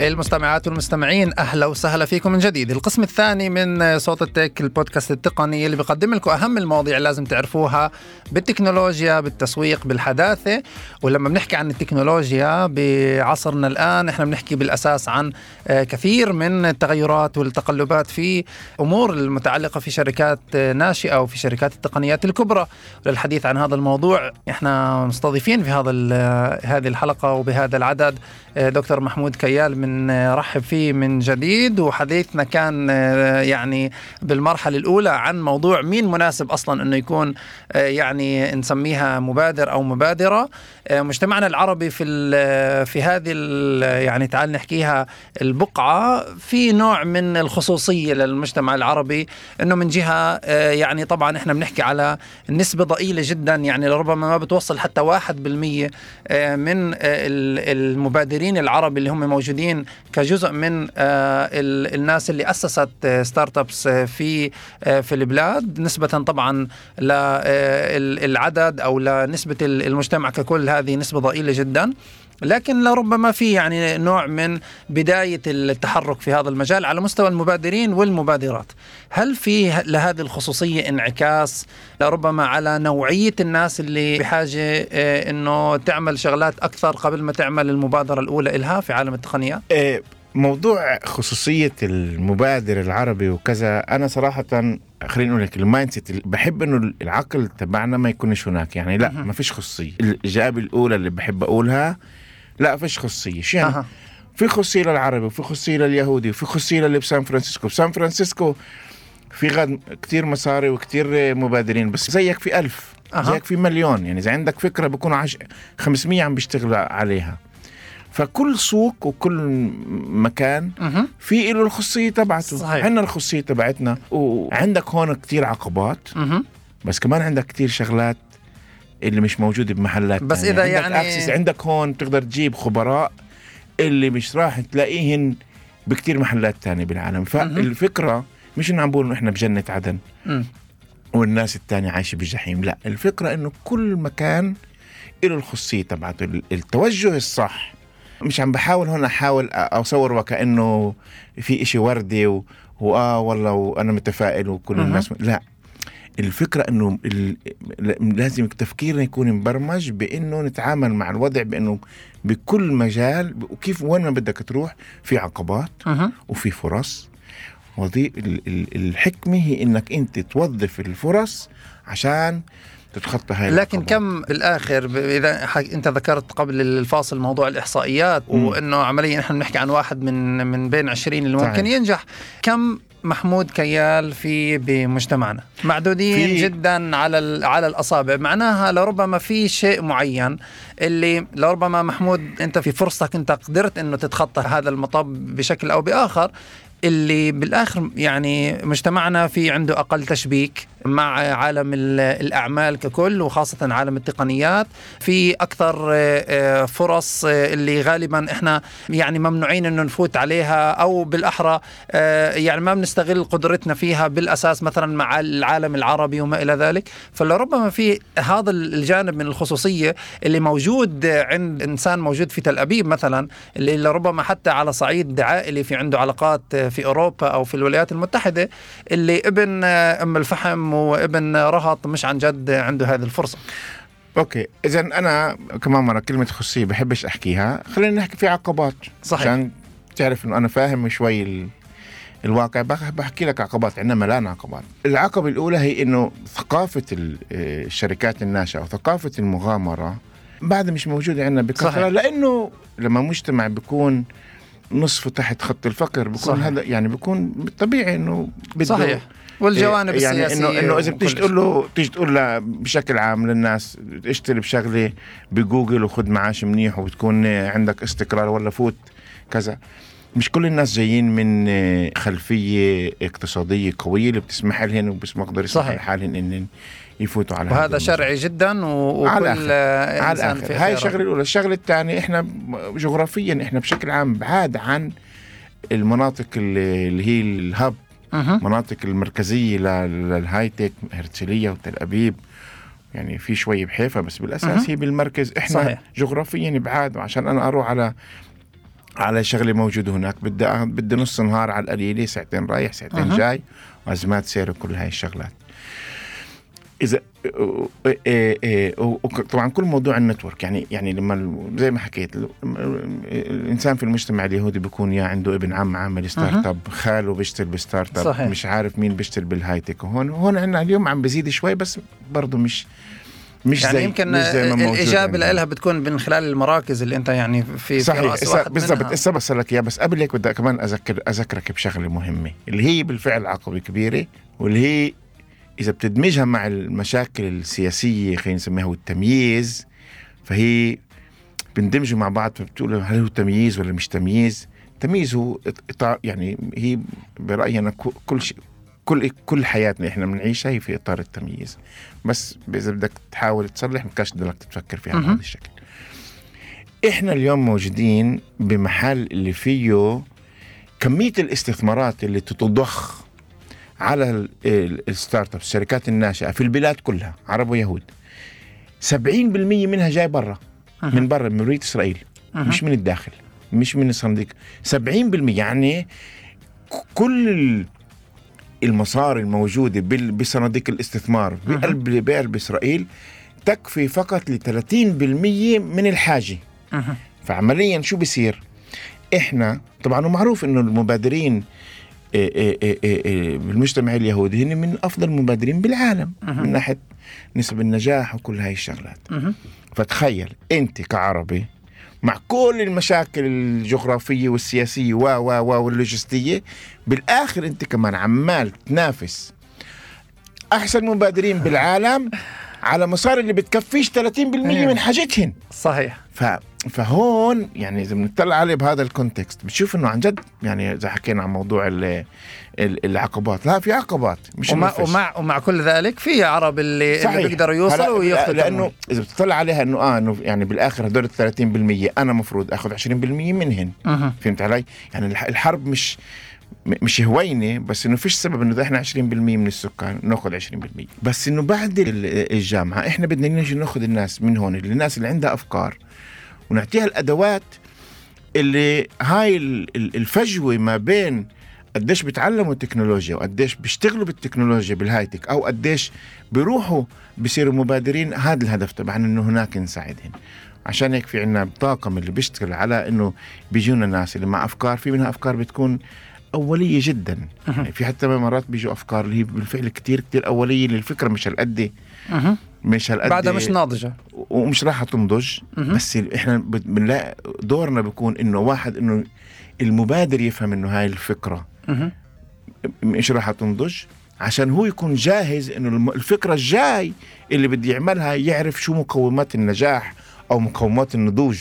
S2: المستمعات والمستمعين أهلا وسهلا فيكم من جديد. القسم الثاني من صوت التك البودكاست التقني اللي بيقدم لكم أهم المواضيع اللي لازم تعرفوها بالتكنولوجيا بالتسويق بالحداثة. ولما بنحكي عن التكنولوجيا بعصرنا الآن إحنا بنحكي بالأساس عن آه، كثير من التغيرات والتقلبات في أمور المتعلقة في شركات آه، ناشئة وفي شركات التقنيات الكبرى. للحديث عن هذا الموضوع إحنا مستضيفين في هذا ال- هذه الحلقة وبهذا العدد آه، دكتور محمود كيال من آه، رحب فيه من جديد وحديثنا كان آه، يعني بالمرحلة الأولى عن موضوع مين مناسب أصلا إنه يكون آه، يعني نسميها مبادر أو مبادرة. مجتمعنا العربي في ال- في هذه ال- يعني تعال نحكيها البقعة في نوع من الخصوصية للمجتمع العربي إنه من جهة آه، يعني طبعا إحنا بنحكي على نسبة ضئيلة جدا يعني لربما ما بتوصل حتى 1% آه، من آه، ال- المبادرين العرب اللي هم موجودين كجزء من آه، ال- الناس اللي أسست آه، startups آه، في آه، في البلاد نسبة طبعا للعدد أو لنسبه ال- المجتمع ككل هذه نسبة ضئيلة جدا. لكن لربما في يعني نوع من بداية التحرك في هذا المجال على مستوى المبادرين والمبادرات. هل في لهذه الخصوصية انعكاس لربما على نوعية الناس اللي بحاجة آه، أنه تعمل شغلات أكثر قبل ما تعمل المبادرة الأولى إلها في عالم التقنيات
S1: آه، موضوع خصوصية المبادر العربي وكذا أنا صراحة خليني أقول لك ال mindset بحب إنه العقل تبعنا ما يكونش هناك يعني لا ما فيش خصوصية. الإجابة الأولى اللي بحب أقولها لا فيش خصوصية. شو يعني. في خصوصية للعربي وفي خصوصية لليهودي وفي خصوصية للي بسان فرانسيسكو. بسان فرانسيسكو في غد كتير مصاري وكتير مبادرين بس زيك في ألف
S2: أها.
S1: زيك في مليون. يعني إذا عندك فكرة بيكونوا عش... 500 عم بيشتغلوا عليها. فكل سوق وكل مكان. في له الخصوصية تبعته
S2: صحيح.
S1: عندنا الخصوصية تبعتنا وعندك هون كتير عقبات. بس كمان عندك كتير شغلات اللي مش موجودة بمحلات
S2: بس
S1: تانية.
S2: إذا
S1: عندك
S2: يعني-
S1: access، عندك هون تقدر تجيب خبراء اللي مش راح تلاقيهن بكتير محلات تانية بالعالم فالفكرة مش إنه عم بقول إحنا بجنة عدن. والناس التانية عايشة بجحيم لا الفكرة إنه كل مكان له الخصوصية تبعته ال- التوجه الصح مش عم بحاول هون أحاول أصور وكأنه في إشي وردي و... وآه والله وأنا متفائل وكل
S2: مهم.
S1: الناس لا الفكرة إنه ال... لازم تفكيرنا يكون مبرمج بإنه نتعامل مع الوضع بإنه بكل مجال وكيف وين ما بدك تروح في عقبات
S2: مهم.
S1: وفي فرص ال- الحكمة هي إنك أنت توظف الفرص عشان تتخطى هاي
S2: لكن. كم بالآخر إذا أنت ذكرت قبل الفاصل موضوع الإحصائيات
S1: مم.
S2: وإنه عمليا نحن بنحكي عن واحد من من بين 20 اللي ممكن
S1: صحيح.
S2: ينجح كم محمود كيال في بمجتمعنا معدودين
S1: في-
S2: جدا على ال- على الأصابع معناها لربما في شيء معين اللي لربما محمود أنت في فرصتك أنت قدرت إنه تتخطى هذا المطب بشكل أو بآخر اللي بالآخر يعني مجتمعنا في عنده أقل تشبيك مع عالم ال- الأعمال ككل وخاصة عالم التقنيات. في أكثر آه، آه، فرص آه، اللي غالبا إحنا يعني ممنوعين إنه نفوت عليها أو بالأحرى يعني ما بنستغل قدرتنا فيها بالأساس مثلا مع العالم العربي وما إلى ذلك. فلربما في هذا الجانب من الخصوصية اللي موجود عند إنسان موجود في تل أبيب مثلا اللي لربما حتى على صعيد عائلي في عنده علاقات في أوروبا أو في الولايات المتحدة اللي ابن أم الفحم وابن رهط مش عن جد عنده هذه الفرصة.
S1: أوكي اذا أنا كمان مرة كلمة خصوصيه بحبش أحكيها. خلينا نحكي في عقبات
S2: صحيح.
S1: عشان تعرف إنه أنا فاهم شوي ال... الواقع. بح- بحكي لك عقبات عندنا ملان عقبات العقبة الأولى هي إنه ثقافة آه، الشركات الناشئة وثقافة المغامرة بعد مش موجودة عندنا بكثرة.
S2: صحيح.
S1: لأنه لما مجتمع بيكون نصفه تحت خط الفقر بيكون
S2: صحيح.
S1: هذا يعني بيكون طبيعي إنه بده
S2: صحيح والجوانب
S1: يعني
S2: السياسية
S1: إنه انه اذا بتيجي تقول له بتيجي تقول له بشكل عام للناس اشتري بشغلة بجوجل وخذ معاش منيح وبتكون عندك استقرار ولا فوت كذا مش كل الناس جايين من خلفية اقتصادية قوية اللي بتسمح لهم وبيقدروا يسمحوا
S2: صحيح.
S1: لحالهم ان يفوتوا على هذا
S2: وهذا. شرعي جدا و-
S1: على
S2: وكل
S1: الآخر. على
S2: في
S1: هاي. الشغلة الأولى الشغلة الثانية إحنا جغرافيا إحنا بشكل عام بعاد عن المناطق اللي هي الهب
S2: مهم.
S1: مناطق المركزية لل- للهاي تك هرتسليه وتل أبيب يعني في شوي بحيفا بس
S2: بالأساس.
S1: هي بالمركز إحنا
S2: صحيح.
S1: جغرافيا بعاد وعشان أنا أروح على على شغلة موجودة هناك بدي بدي نص نهار على القليلة ساعتين رايح ساعتين. جاي وأزمات سير وكل هاي الشغلات إذا طبعا كل موضوع ال network يعني يعني لما زي ما حكيت ال- الإنسان في المجتمع اليهودي بيكون يا عنده ابن عم عامل startup خاله بيشتغل ب startup
S2: صحيح.
S1: مش عارف مين بيشتغل بال high tech وهون هون عندنا اليوم عم بزيد شوي بس برضه مش مش
S2: يعني
S1: زي
S2: يمكن
S1: مش زي ما
S2: الإجابة
S1: عندنا.
S2: لها بتكون من خلال المراكز اللي أنت يعني في
S1: صحيح بالضبط. هسه بس لك إياه بس قبل هيك بدي كمان أذكر أذكرك بشغلة مهمة اللي هي بالفعل عقبة كبيرة واللي هي إذا بتدمجها مع المشاكل السياسية خلينا نسميها والتمييز فهي بندمجوا مع بعض فبتقول هل هو تمييز ولا مش تمييز؟ تمييز هو اطار يعني هي برأيي أنا كو- كل شيء كل كل حياتنا إحنا بنعيشها هي في إطار التمييز. بس إذا بدك تحاول تصلح ما كانش بدك تفكر فيها. بهذا الشكل. إحنا اليوم موجودين بمحل اللي فيه كمية الاستثمارات اللي تتضخ على ال- ال- ال startup الشركات الناشئة في البلاد كلها عرب ويهود. 70% منها جاي برا من برا من مرية إسرائيل. مش من الداخل مش من الصناديق 70% يعني كل ال- المصاري الموجودة بصناديق الاستثمار بقلب بقلب اسرائيل تكفي فقط ل 30% من الحاجة.
S2: مهم.
S1: فعمليا شو بصير إحنا طبعا ومعروف إنه المبادرين بالمجتمع اليهودي هن من أفضل المبادرين بالعالم من ناحية نسب النجاح وكل هاي الشغلات
S2: مهم.
S1: فتخيل أنت كعربي مع كل المشاكل الجغرافية والسياسية و و و واللوجستية بالآخر أنت كمان عمال تنافس أحسن مبادرين بالعالم على مصاري اللي بتكفيش 30%
S2: أيوة.
S1: من حاجتهن
S2: صحيح
S1: ف فهون يعني إذا بنطلع عليه بهذا الكونتكست بتشوف إنه عن جد يعني إذا حكينا عن موضوع ال ال العقبات لا في عقبات مش
S2: ومع. ومع ومع كل ذلك في عرب اللي,
S1: صحيح.
S2: اللي بيقدروا يوصلوا وياخذوا
S1: لأنه إذا بتطلع عليها إنه آه إنه يعني بالآخر هدول ال 30% أنا مفروض آخذ 20% منهن
S2: مهم.
S1: فهمت علي؟ يعني الح- الحرب مش مش هوينة بس إنه فيش سبب إنه إحنا 20% من السكان نأخذ 20% بس إنه بعد ال- الجامعة إحنا بدنا نيجي نأخذ الناس من هون الناس اللي عندها أفكار ونعطيها الأدوات اللي هاي ال- ال- الفجوة ما بين قديش بيتعلموا التكنولوجيا وقديش بيشتغلوا بالتكنولوجيا بالهايتك أو قديش بيروحوا بيصيروا مبادرين هذا الهدف تبعنا إنه هناك نساعدهم عشان هيك في عنا الطاقم اللي بيشتغل على إنه بيجونا ناس اللي مع أفكار في منها أفكار بتكون أولية جدا يعني في حتى مرات بيجوا أفكار اللي هي بالفعل كتير كتير أولية اللي الفكرة مش هالقد. مش هالقد
S2: بعدها مش ناضجة
S1: ومش راح تنضج. بس إحنا بنلاقي دورنا بيكون إنه واحد إنه المبادر يفهم إنه هاي
S2: الفكرة.
S1: مش راح تنضج عشان هو يكون جاهز إنه الفكرة الجاي اللي بده يعملها يعرف شو مقومات النجاح أو مقومات النضوج.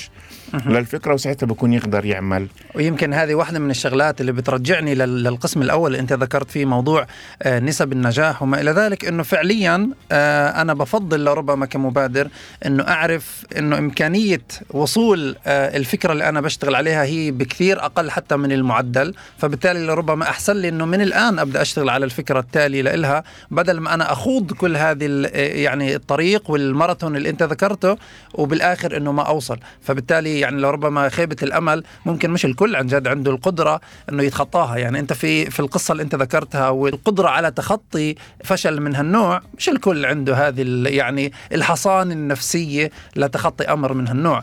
S1: للفكره وساعتها بكون يقدر يعمل.
S2: ويمكن هذه واحدة من الشغلات اللي بترجعني لل- للقسم الأول اللي أنت ذكرت فيه موضوع آه، نسب النجاح وما إلى ذلك أنه فعليا آه، أنا بفضل لربما كمبادر أنه أعرف أنه إمكانية وصول آه، الفكرة اللي أنا بشتغل عليها هي بكثير أقل حتى من المعدل. فبالتالي لربما أحسن لي أنه من الآن أبدأ أشتغل على الفكرة التالية لإلها. بدل ما أنا أخوض كل هذه يعني الطريق والماراثون اللي أنت ذكرته وبالآخر بالاخر إنه ما أوصل. فبالتالي يعني لربما خيبة الأمل ممكن مش الكل عن جد عنده القدرة إنه يتخطاها. يعني أنت في في القصة اللي أنت ذكرتها والقدرة على تخطي فشل من هالنوع مش الكل عنده هذه يعني الحصانه النفسية لتخطي أمر من هالنوع.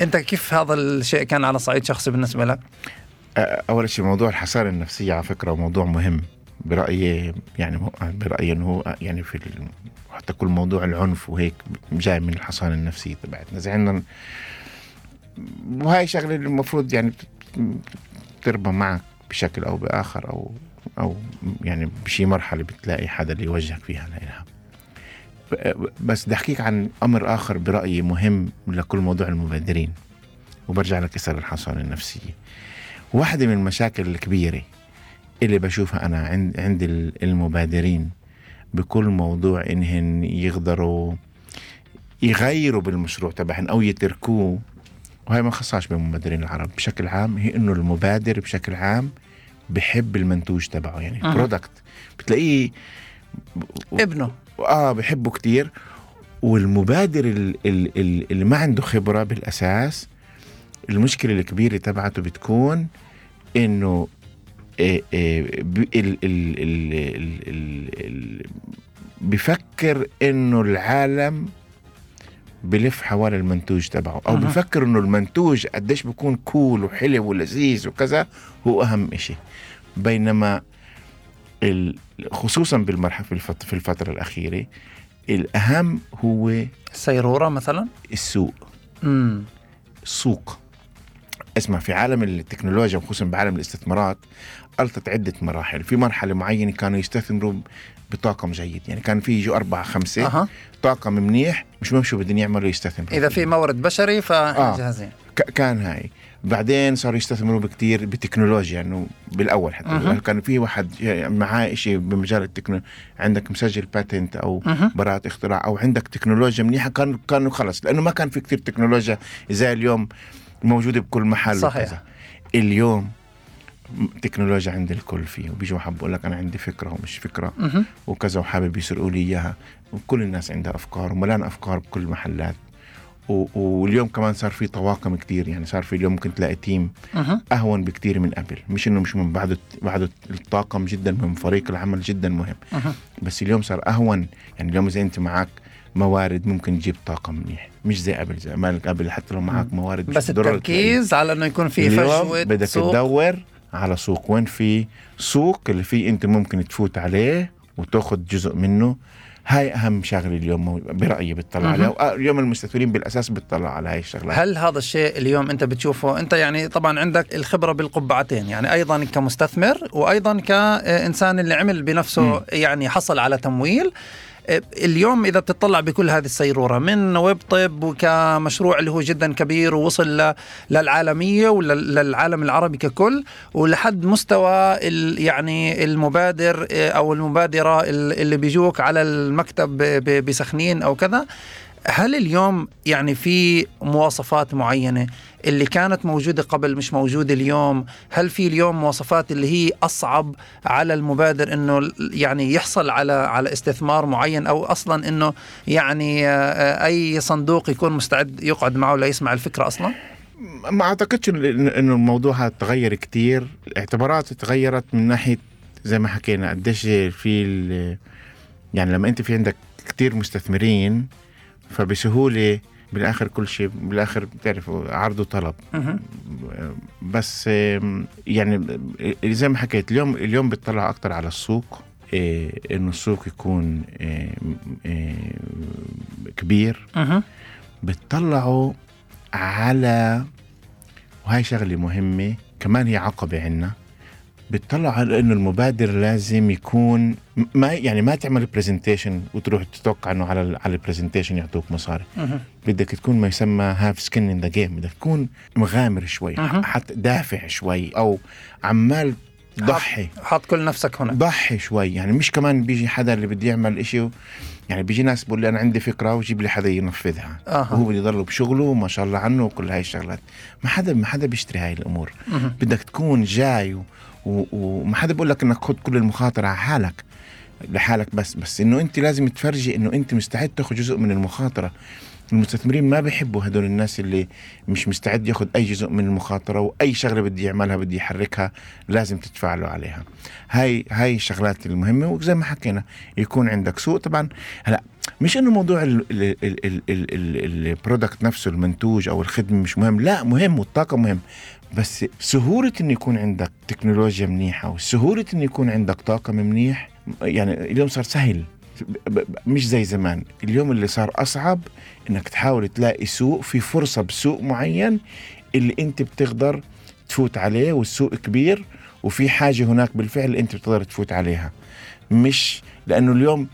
S2: أنت كيف هذا الشيء كان على صعيد شخصي بالنسبة لك؟
S1: أول شيء موضوع الحصانه النفسية على فكرة موضوع مهم برأيي يعني برأيي إنه يعني في حتى كل موضوع العنف وهيك جاي من الحصانة النفسية تبعتنا. زي عندنا وهاي شغلة المفروض يعني تربى معك بشكل أو بآخر أو أو يعني بشي مرحلة بتلاقي حدا اللي يوجهك فيها لها ب- بس بدي أحكيك عن أمر آخر برأيي مهم لكل موضوع المبادرين وبرجع لكسر الحصانة النفسية. واحدة من المشاكل الكبيرة اللي بشوفها أنا عند عند ال- المبادرين بكل موضوع إنهن يقدروا يغيروا بالمشروع تبعهن أو يتركوه. وهي ما خصهاش بالمبادرين العرب. بشكل عام هي إنه المبادر بشكل عام بحب المنتوج تبعه. يعني
S2: أها.
S1: برودكت بتلاقيه
S2: ابنه.
S1: آه بحبه كتير. والمبادر ال- ال- ال- اللي ما عنده خبرة بالأساس المشكلة الكبيرة تبعته بتكون إنه ب- ال- ال- ال- ال- ال- ال- بفكر إنه العالم بلف حوالي المنتوج تبعه أو
S2: أها.
S1: بفكر إنه المنتوج قديش بيكون كول وحلو ولذيذ وكذا هو أهم إشي. بينما خصوصا بالمرحله في الفترة الأخيرة الأهم هو
S2: السيروره مثلا؟
S1: السوق.
S2: امم
S1: السوق اسمع في عالم التكنولوجيا وخصوصا بعالم الاستثمارات ألتت عدة مراحل في مرحلة معينة كانوا يستثمروا بطاقم جيد يعني كان في يجوا أربعة خمسة
S2: أها
S1: طاقم منيح مش مهم شو بدهم يعملوا يستثمروا
S2: إذا
S1: فيه.
S2: في مورد بشري فجاهزين
S1: ك- كان هاي بعدين صاروا يستثمروا بكتير بتكنولوجيا انه بالأول حتى
S2: أها.
S1: كان في واحد معاه شيء بمجال التكنولوجيا عندك مسجل باتنت أو
S2: أها.
S1: براءة اختراع أو عندك تكنولوجيا منيحة كان كانوا خلص لأنه ما كان في كتير تكنولوجيا زي اليوم موجودة بكل محل
S2: صحيح.
S1: وكذا. اليوم تكنولوجيا عند الكل فيه وبيجوا حب بقول لك أنا عندي فكرة ومش
S2: فكرة.
S1: وكذا وحابب يسرقوا لي إياها. وكل الناس عندها أفكار وملان أفكار بكل المحلات. واليوم كمان صار في طواقم كتير يعني صار في اليوم ممكن تلاقي تيم. أهون بكتير من قبل. مش إنه مش من بعد بعد الطاقم جدا مهم فريق العمل جدا مهم. بس اليوم صار أهون. يعني اليوم إذا أنت معك موارد ممكن تجيب طاقم منيح. مش زي قبل زي ما قبل حتى لو معك موارد مش
S2: بس التركيز على إنه يكون في فجوة
S1: بدك تدور على سوق. وين في سوق اللي فيه انت ممكن تفوت عليه وتاخذ جزء منه؟ هاي أهم شغلة اليوم برأيي بتطلع. عليها اليوم المستثمرين بالأساس بتطلع على هاي الشغلات.
S2: هل هذا الشيء اليوم أنت بتشوفه؟ أنت يعني طبعا عندك الخبرة بالقبعتين يعني أيضا كمستثمر وأيضا كإنسان اللي عمل بنفسه. يعني حصل على تمويل. اليوم إذا بتطلع بكل هذه السيرورة من ويب طب وكمشروع اللي هو جدا كبير ووصل للعالمية وللعالم العربي ككل ولحد مستوى يعني المبادر آه، أو المبادرة ال- اللي بيجوك على المكتب بسخنين أو كذا هل اليوم يعني في مواصفات معينة اللي كانت موجودة قبل مش موجودة اليوم؟ هل في اليوم مواصفات اللي هي أصعب على المبادر أنه يعني يحصل على على استثمار معين أو أصلا أنه يعني آه، أي صندوق يكون مستعد يقعد معه ليسمع الفكرة أصلا؟
S1: ما أعتقدش إنه الموضوع تغير كتير. الاعتبارات تغيرت من ناحية زي ما حكينا قديش في يعني لما أنت في عندك كتير مستثمرين فبسهولة بالآخر كل شيء بالآخر بتعرف عرض وطلب. بس يعني زي ما حكيت اليوم اليوم بتطلع أكتر على السوق إيه، إنه السوق يكون إيه، إيه، كبير. بتطلعوا على وهي شغلة مهمة كمان هي عقبة عنا بتطلعوا على إنه المبادر لازم يكون ما يعني ما تعمل presentation وتروح تتوقع إنه على ال- على ال presentation يعطوك مصاري.
S2: مهم.
S1: بدك تكون ما يسمى have skin in the game بدك تكون مغامر شوي. حتى دافع شوي أو عمال ضحي.
S2: حط كل نفسك هنا
S1: ضحي شوي. يعني مش كمان بيجي حدا اللي بده يعمل إشي و- يعني بيجي ناس بقول لي أنا عندي فكرة وجيب لي حدا ينفذها
S2: أها.
S1: وهو بده يضل بشغله ما شاء الله عنه وكل هاي الشغلات ما حدا ما حدا بيشتري هاي الأمور
S2: مهم.
S1: بدك تكون جاي و- و- وما حدا بقول لك إنك خد كل المخاطرة على حالك لحالك بس بس إنه أنت لازم تفرجي إنه أنت مستعد تاخذ جزء من المخاطرة المستثمرين ما بيحبوا هدول الناس اللي مش مستعد ياخذ أي جزء من المخاطرة وأي شغلة بدي يعملها بدي يحركها لازم تدفع له عليها. هاي هاي الشغلات المهمة وزي ما حكينا يكون عندك سوق. طبعا هلأ مش إنه موضوع البرودكت نفسه المنتوج أو الخدمة مش مهم. لا مهم والطاقة مهم. بس سهولة انه يكون عندك تكنولوجيا منيحة وسهولة انه يكون عندك طاقم منيح يعني اليوم صار سهل. مش زي زمان. اليوم اللي صار أصعب إنك تحاول تلاقي سوق في فرصة بسوق معين اللي أنت بتقدر تفوت عليه والسوق كبير وفي حاجة هناك بالفعل أنت بتقدر تفوت عليها. مش لأنه اليوم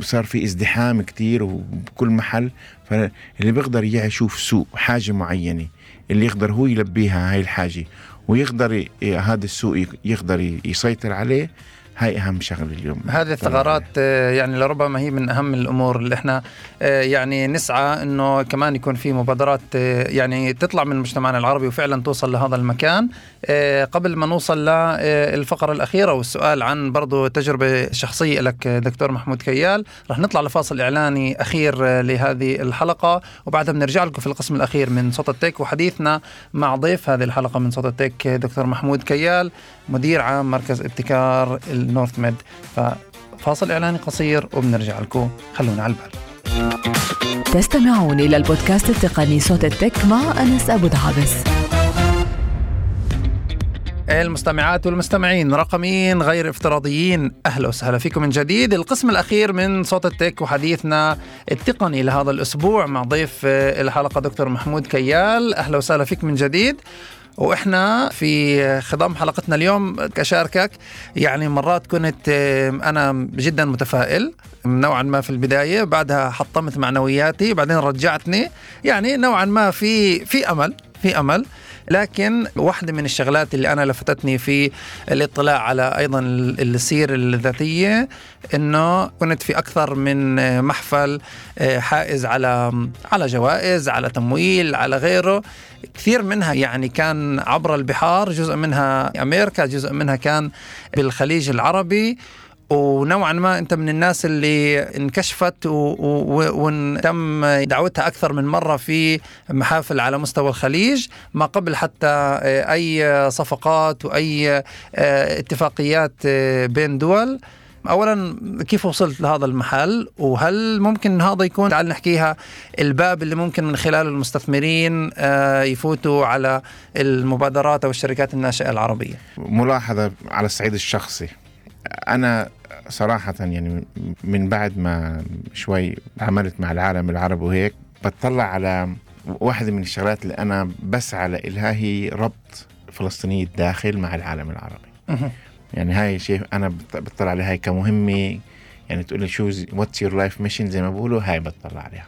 S1: صار في ازدحام كتير وبكل محل فاللي بيقدر يشوف سوق حاجة معينة اللي يقدر هو يلبيها هاي الحاجة ويقدر هذا السوق يقدر يسيطر عليه هاي أهم شغلة اليوم.
S2: هذه الثغرات آه، يعني لربما هي من أهم الأمور اللي إحنا آه، يعني نسعى إنه كمان يكون في مبادرات آه، يعني تطلع من مجتمعنا العربي وفعلا توصل لهذا المكان. قبل ما نوصل للفقره الأخيرة والسؤال عن برضو تجربة شخصية لك دكتور محمود كيال رح نطلع لفاصل إعلاني أخير لهذه الحلقة. وبعدها بنرجع لكم في القسم الأخير من صوت التك وحديثنا مع ضيف هذه الحلقة من صوت التك دكتور محمود كيال. مدير عام مركز ابتكار النورث ميد. ففاصل إعلاني قصير وبنرجع لكم. خلونا على البال.
S3: تستمعون إلى البودكاست التقني صوت التك مع أنس أبو دعابس.
S2: المستمعات والمستمعين رقميين غير افتراضيين. أهلا وسهلا فيكم من جديد. القسم الأخير من صوت التك وحديثنا التقني لهذا الأسبوع مع ضيف الحلقة دكتور محمود كيال. أهلا وسهلا فيك من جديد. وإحنا في خضم حلقتنا اليوم كشاركك يعني مرات كنت أنا جدا متفائل نوعا ما في البداية بعدها حطمت معنوياتي بعدين رجعتني يعني نوعا ما في في أمل في أمل. لكن واحدة من الشغلات اللي أنا لفتتني في الاطلاع على أيضا السيرة الذاتية أنه كنت في أكثر من محفل آه، حائز على على جوائز على تمويل على غيره. كثير منها يعني كان عبر البحار جزء منها أمريكا جزء منها كان بالخليج العربي. ونوعا ما أنت من الناس اللي انكشفت وتم دعوتها أكثر من مرة في محافل على مستوى الخليج ما قبل حتى آه، أي صفقات واي آه، اتفاقيات آه، بين دول. اولا كيف وصلت لهذا المحل؟ وهل ممكن هذا يكون تعال نحكيها الباب اللي ممكن من خلاله المستثمرين يفوتوا على المبادرات أو الشركات الناشئة العربية؟
S1: ملاحظة على الصعيد الشخصي. أنا صراحة يعني من بعد ما شوي عملت مع العالم العربي وهيك بتطلع على واحدة من الشغلات اللي أنا بسعى لها هي ربط فلسطيني الداخل مع العالم العربي. يعني هاي شيء أنا بت- بطلع عليها هاي كمهمة. يعني تقول لي شو what's your life mission زي ما بقولوا هاي بطلع عليها.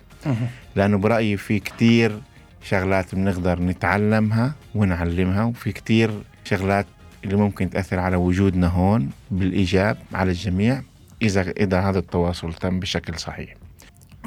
S1: لأنه برأيي في كتير شغلات بنقدر نتعلمها ونعلمها وفي كتير شغلات اللي ممكن تأثر على وجودنا هون بالإيجاب على الجميع إذا إذا هذا التواصل تم بشكل صحيح.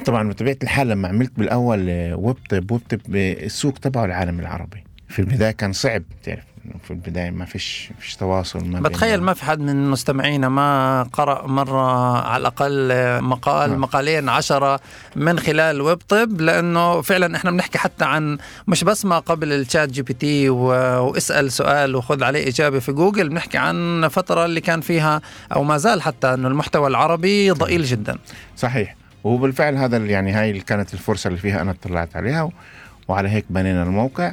S1: طبعا بطبيعة الحال لما عملت بالأول آه، ويب طب ويب طب آه، السوق تبعه العالم العربي. في البداية كان صعب تعرف في البداية ما فيش فيش تواصل ما
S2: بتخيل ما في حد من مستمعينا ما قرأ مرة على الأقل مقال
S1: نعم.
S2: مقالين عشرة من خلال ويب طب لأنه فعلا إحنا بنحكي حتى عن مش بس ما قبل الشات جي بي تي و- واسأل سؤال وخذ عليه إجابة في جوجل بنحكي عن فترة اللي كان فيها أو ما زال حتى أنه المحتوى العربي ضئيل جدا.
S1: صحيح. وهو بالفعل هذا يعني هاي كانت الفرصة اللي فيها أنا اطلعت عليها وعلى هيك بنينا الموقع.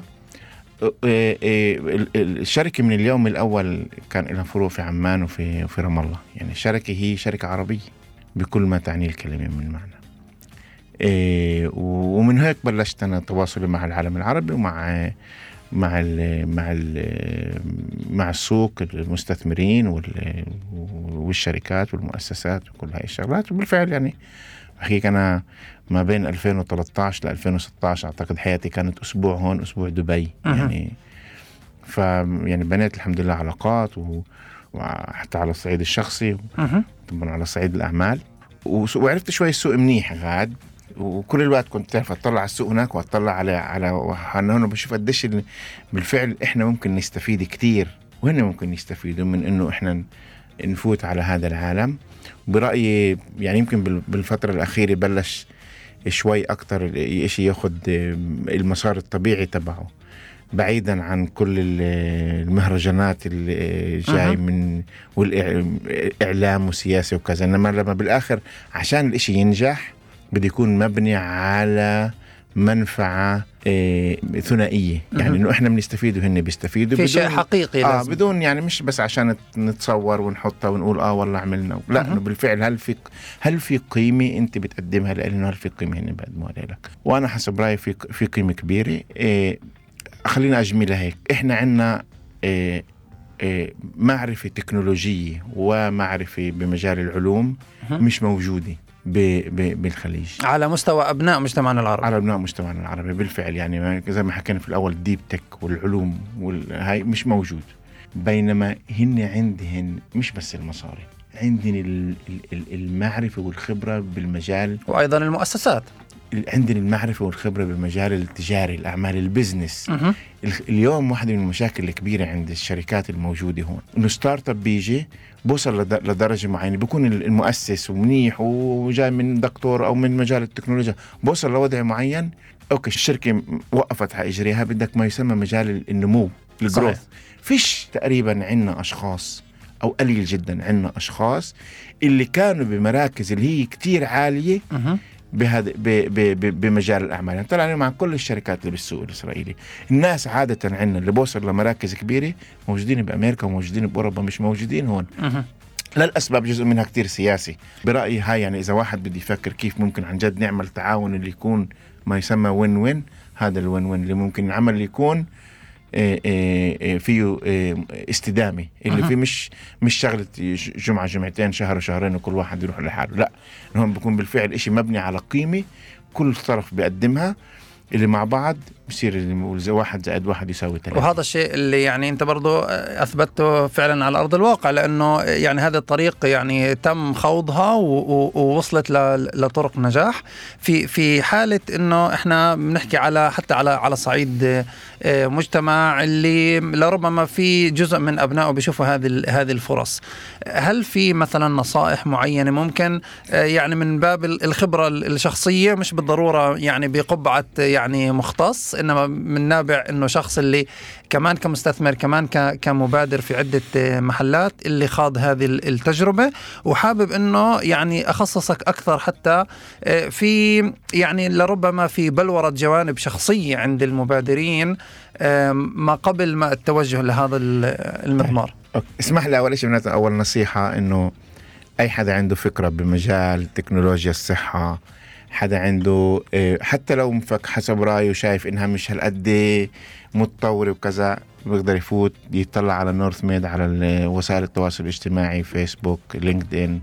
S1: الشركة من اليوم الأول كان لها فروع في عمان وفي وفي رام الله. يعني الشركة هي شركة عربية بكل ما تعني الكلمة من معنى. إيه ومن هيك بلشت أنا تواصلي مع العالم العربي ومع مع ال مع ال مع السوق المستثمرين وال- والشركات والمؤسسات وكل هاي الشغلات. وبالفعل يعني أحكيك أنا ما بين 2013 ل 2016 أعتقد حياتي كانت أسبوع هون أسبوع دبي.
S2: أها.
S1: يعني ف يعني بنيت الحمد لله علاقات و... وحتى على الصعيد الشخصي
S2: مهم.
S1: طبعا على صعيد الأعمال. وس- وعرفت شوي السوق منيح غاد. وكل الوقت كنت تعرف أطلع على السوق هناك وأطلع على على هنا بشوف قديش ال- بالفعل إحنا ممكن نستفيد كثير وهن ممكن يستفيدوا من إنه إحنا نفوت على هذا العالم. برأيي يعني يمكن بال- بالفترة الأخيرة بلش شوي أكتر شيء ياخذ المسار الطبيعي تبعه بعيدا عن كل ال- المهرجانات اللي جاي
S2: أها.
S1: من والاعلام وسياسة وكذا إنما لما بالآخر عشان الإشي ينجح بده يكون مبني على منفعة إيه، ثنائية يعني. إنه إحنا بنستفيد وهن بيستفيدوا
S2: في شيء حقيقي
S1: آه
S2: لازم.
S1: بدون يعني مش بس عشان نتصور ونحطها ونقول آه والله عملنا لا. إنه بالفعل هل في هل في قيمة أنت بتقدمها لنا هل في قيمة هن بيقدموها لك وأنا حسب رأيي في في قيمة كبيرة إيه خلينا أجملها هيك إحنا عندنا إيه إيه معرفة تكنولوجية ومعرفة بمجال العلوم. مش موجودة بالخليج.
S2: على مستوى أبناء مجتمعنا العربي.
S1: على أبناء مجتمعنا العربي بالفعل يعني زي ما حكينا في الأول ال deep tech والعلوم وال high مش موجود. بينما هن عندهن مش بس المصاري عندهن ال- ال- ال- المعرفة والخبرة بالمجال.
S2: وأيضا المؤسسات.
S1: عندنا المعرفة والخبرة بالمجال التجاري الأعمال ال
S2: business.
S1: ال- اليوم واحدة من المشاكل الكبيرة عند الشركات الموجودة هون. إنه startup بيجي بوصل لد- لدرجة معينة بيكون ال- المؤسس ومنيح وجاي من دكتور أو من مجال التكنولوجيا. بوصل لوضع معين okay الشركة م- وقفت على إجريها بدك ما يسمى مجال ال- النمو الجروث فيش تقريبا عندنا أشخاص أو قليل جدا عندنا أشخاص اللي كانوا بمراكز اللي هي كتير عالية
S2: مهم.
S1: بهذا بمجال الأعمال. يعني طلع مع كل الشركات اللي بالسوق الإسرائيلي الناس عادة عندنا اللي بوصل لمراكز كبيرة موجودين بأمريكا وموجودين بأوروبا مش موجودين هون. للأسباب جزء منها كتير سياسي. برأيي هاي يعني إذا واحد بده يفكر كيف ممكن عن جد نعمل تعاون اللي يكون ما يسمى وين وين هذا الوين وين اللي ممكن العمل اللي يكون فيه إيه استدامة اللي
S2: أها.
S1: فيه مش مش شغلة جمعة جمعتين شهر شهرين وكل واحد يروح لحاله لا هون بكون بالفعل إشي مبني على قيمة كل طرف بيقدمها اللي مع بعض بصير واحد زائد واحد يساوي ثلاثة.
S2: وهذا الشيء اللي يعني أنت برضو أثبته فعلا على أرض الواقع لأنه يعني هذا الطريق يعني تم خوضها ووصلت لطرق نجاح. في في حالة إنه إحنا بنحكي على حتى على على صعيد آه، مجتمع اللي لربما في جزء من أبنائه بيشوفوا هذه هذه الفرص. هل في مثلا نصائح معينة ممكن؟ آه، يعني من باب ال- الخبرة ال- الشخصية مش بالضرورة يعني بقبعة يعني مختص. إنما من نابع إنه شخص اللي كمان كمستثمر كمان كمبادر في عدة آه، محلات اللي خاض هذه ال- التجربة وحابب إنه يعني أخصصك أكثر حتى آه، في يعني لربما في بلورة جوانب شخصية عند المبادرين آه، ما قبل ما التوجه لهذا ال- المضمار
S1: OK. اسمح لي أول شيء اول نصيحة إنه أي حدا عنده فكرة بمجال تكنولوجيا الصحة حدا عنده إيه، حتى لو مفك حسب رأيه شايف إنها مش هالقد متطورة وكذا بيقدر يفوت يطلع على NorthMed على وسائل التواصل الاجتماعي فيسبوك LinkedIn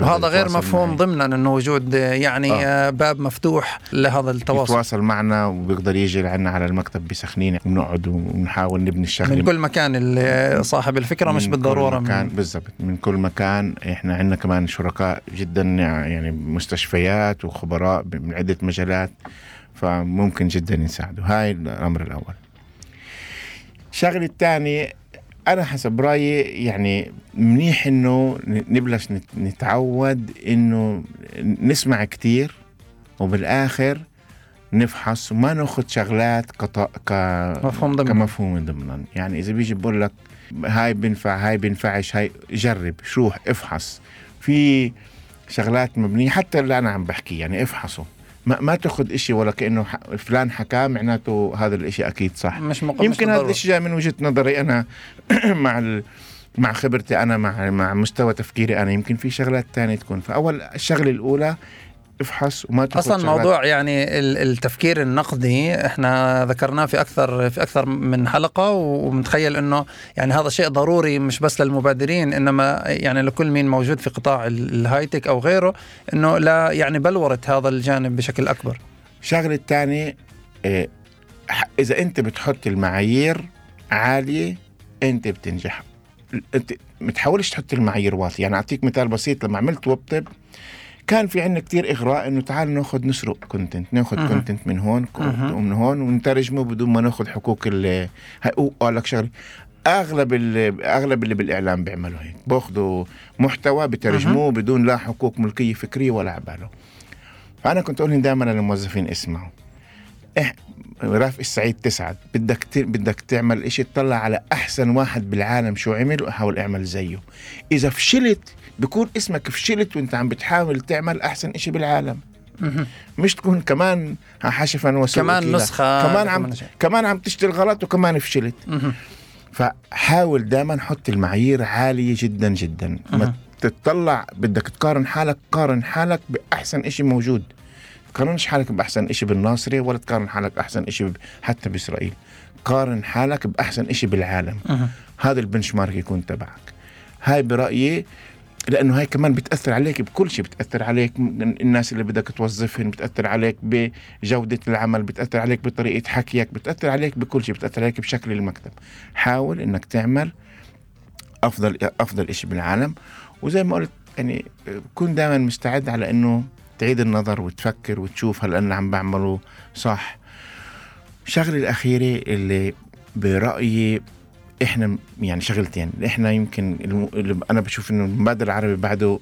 S2: وهذا غير مفهوم ضمنا إنه وجود آه، يعني
S1: آه.
S2: آه. باب مفتوح لهذا التواصل.
S1: يتواصل معنا وبيقدر يجي لعنا على المكتب بسخنين وبنقعد ونحاول نبني الشغله
S2: من كل مكان اللي صاحب الفكرة مش
S1: من
S2: بالضرورة
S1: كل مكان
S2: من
S1: بالضبط. من كل مكان. إحنا عندنا كمان شركاء جدا يعني مستشفيات وخبراء من عدة مجالات فممكن جدا يساعدوا. هاي الأمر الأول. الشغله الثانية أنا حسب رأيي يعني منيح إنه نبلش نت- نتعود إنه نسمع كتير وبالآخر نفحص وما ناخذ شغلات كط... ك...
S2: مفهوم ضمن
S1: كمفهوم ضمنا يعني إذا بيجي بقول لك هاي بنفع هاي بنفعش هاي جرب روح افحص. في شغلات مبنية حتى اللي أنا عم بحكي يعني افحصوا ما, ما تأخذ إشي ولا كأنه فلان حكاه معناته هذا الإشي أكيد صح
S2: مش.
S1: يمكن هذا. الشيء جاي من وجهة نظري أنا مع ال... مع خبرتي أنا مع مع مستوى تفكيري أنا يمكن في شغلات تانية تكون فأول الشغلة الأولى افحص وما تاخذ
S2: أصلا
S1: شغلات
S2: موضوع يعني ال- التفكير النقدي إحنا ذكرناه في أكثر في أكثر من حلقة ومتخيل إنه يعني هذا شيء ضروري مش بس للمبادرين إنما يعني لكل مين موجود في قطاع ال- الهايتك أو غيره إنه لا يعني بلوره هذا الجانب بشكل أكبر.
S1: الشغلة الثانية إيه إذا أنت بتحط المعايير عالية أنت بتنجح. أنت ما تحاولش تحط المعايير واطية. يعني أعطيك مثال بسيط لما عملت WebTeb كان في عندنا كتير إغراء إنه تعال نأخذ نسرق content
S2: نأخذ.
S1: content من هون. ومن هون ونترجمه بدون ما نأخذ حقوق ال أقول لك شغلة. أغلب ال- أغلب اللي بالإعلام بيعملوا هيك. بأخذوا محتوى بترجموه بدون لا حقوق ملكية فكرية ولا عبالة. فأنا كنت أقول دائما للموظفين اسمعوا. إح... رافق السعيد تسعد. بدك ت... بدك تعمل إشي تطلع على أحسن واحد بالعالم شو عمل وحاول اعمل زيه. إذا فشلت بكون اسمك فشلت وانت عم بتحاول تعمل أحسن إشي بالعالم. مش تكون كمان حشفا وسوء
S2: كمان. نسخة
S1: كمان عم
S2: كمان
S1: عم تشتغل غلط وكمان فشلت. فحاول دائما حط المعايير عالية جدا جدا. ما تطلع بدك تقارن حالك قارن حالك بأحسن إشي موجود. تقارنش حالك بأحسن إشي بالناصرة ولا تقارن حالك بأحسن إشي حتى بإسرائيل. قارن حالك بأحسن إشي بالعالم. هذا البنش مارك يكون تبعك. هاي برأيي لأنه هاي كمان بتأثر عليك بكل شيء بتأثر عليك الناس اللي بدك توظفهم بتأثر عليك بجودة العمل بتأثر عليك بطريقة حكيك بتأثر عليك بكل شيء بتأثر عليك بشكل المكتب. حاول إنك تعمل أفضل أفضل شيء بالعالم. وزي ما قلت يعني كن دائما مستعد على إنه تعيد النظر وتفكر وتشوف هل أنا عم بعمله صح. الشغله الأخيرة اللي برأيي إحنا يعني شغلتين إحنا يمكن الم- اللي أنا بشوف إنه المبادئ العربي بعده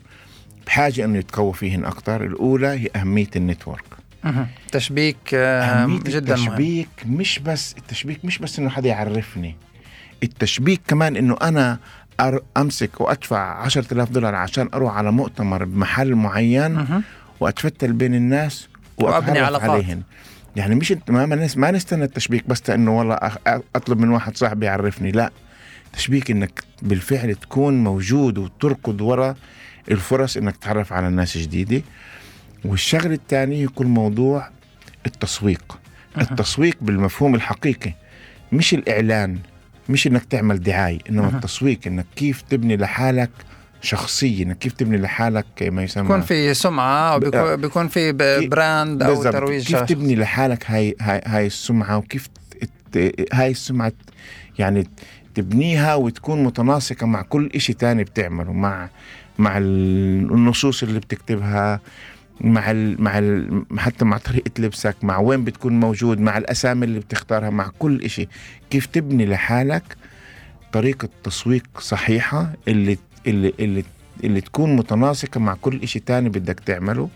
S1: بحاجة إنه يتقوى فيهن أكثر الأولى هي أهمية النتورك
S2: مهم. تشبيك آه،
S1: أهمية
S2: جدا مهم
S1: التشبيك مش بس التشبيك مش بس إنه حدا يعرفني التشبيك كمان إنه أنا أمسك وأدفع 10000 دولار عشان أروح على مؤتمر بمحل معين
S2: مهم.
S1: وأتفتل بين الناس وأتعرف
S2: علاقات.
S1: عليهن يعني مش ما ما نس- ما نستنى التشبيك بس إنه والله أطلب من واحد صاحبي يعرفني لا. تشبيك إنك بالفعل تكون موجود وتركض ورا الفرص إنك تتعرف على ناس جديدة. والشغلة الثانية يكون موضوع التسويق. التسويق بالمفهوم الحقيقي مش الإعلان مش إنك تعمل دعاية
S2: إنما.
S1: التسويق إنك كيف تبني لحالك شخصيه انك كيف تبني لحالك ما يسمى
S2: بيكون في أو
S1: ب-
S2: بيكون, بيكون في brand أو
S1: بالضبط.
S2: ترويج
S1: كيف
S2: شخص.
S1: تبني لحالك هاي هاي هاي السمعة وكيف هاي السمعة يعني تبنيها وتكون متناسقة مع كل إشي تاني بتعمله مع مع ال- النصوص اللي بتكتبها مع ال مع ال حتى مع طريقة لبسك مع وين بتكون موجود مع الأسامي اللي بتختارها مع كل إشي كيف تبني لحالك طريقة تسويق صحيحة اللي اللي اللي اللي تكون متناسقة مع كل إشي تاني بدك تعمله.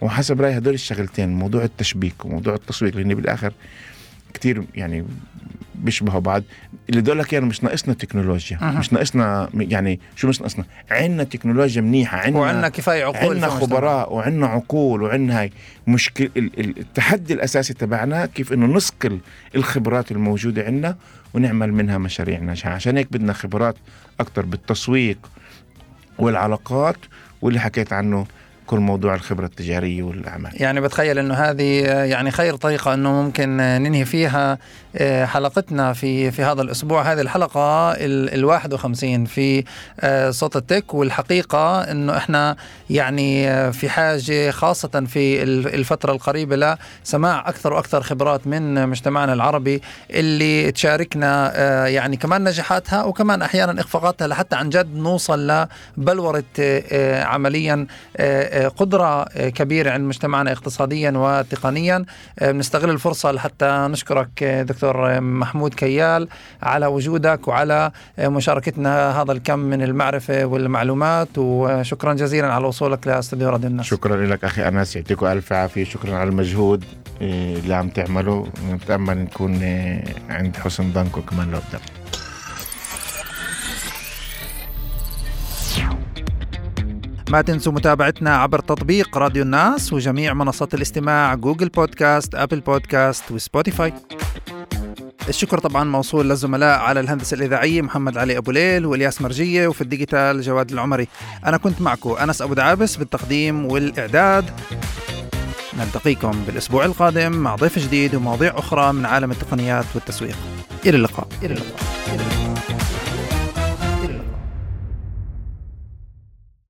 S1: وحسب رأيي هدول الشغلتين موضوع التشبيك وموضوع التسويق لأن بالآخر كتير يعني بيشبهوا بعض. اللي دول لك يعني مش ناقصنا تكنولوجيا
S2: أها.
S1: مش ناقصنا يعني شو مش ناقصنا؟ عندنا تكنولوجيا منيحة عندنا
S2: وعندنا كفاية عقول
S1: عندنا. خبراء وعندنا عقول وعندنا هاي. مشكل ال- ال- التحدي الأساسي تبعنا كيف إنه نسقل الخبرات الموجودة عندنا ونعمل منها مشاريع ناجحة. عشان هيك بدنا خبرات أكثر بالتسويق والعلاقات واللي حكيت عنه. كل موضوع الخبرة التجارية والأعمال.
S2: يعني بتخيل إنه هذه يعني خير طريقة إنه ممكن ننهي فيها آه، حلقتنا في في هذا الأسبوع. هذه الحلقة ال 51 في آه، صوت التك والحقيقة إنه إحنا يعني آه، في حاجة خاصة في ال- الفترة القريبة لسماع أكثر وأكثر خبرات من مجتمعنا العربي اللي تشاركنا يعني كمان نجاحاتها وكمان أحيانا إخفاقاتها لحتى عن جد نوصل لبلوره آه، عمليا آه، كبيرة عند مجتمعنا اقتصاديا وتقنيا. بنستغل الفرصة لحتى نشكرك دكتور محمود كيال على وجودك وعلى مشاركتنا هذا الكم من المعرفة والمعلومات. وشكرا جزيلا على وصولك لأستوديو راديو الناس.
S1: شكرا لك أخي أنس يعطيكم ألف عافية. شكرا على المجهود اللي عم تعمله. نتأمل نكون عند حسن ظنكم كمان لقدام
S2: ما تنسوا متابعتنا عبر تطبيق راديو الناس وجميع منصات الاستماع Google Podcast Apple Podcast و Spotify. الشكر طبعا موصول للزملاء على الهندسة الإذاعية محمد علي أبو ليل والياس مرجية وفي الديجيتال جواد العمري. أنا كنت معكم أنس أبو دعابس بالتقديم والإعداد. نلتقيكم بالأسبوع القادم مع ضيف جديد ومواضيع أخرى من عالم التقنيات والتسويق. إلى اللقاء. إلى اللقاء, إلى اللقاء.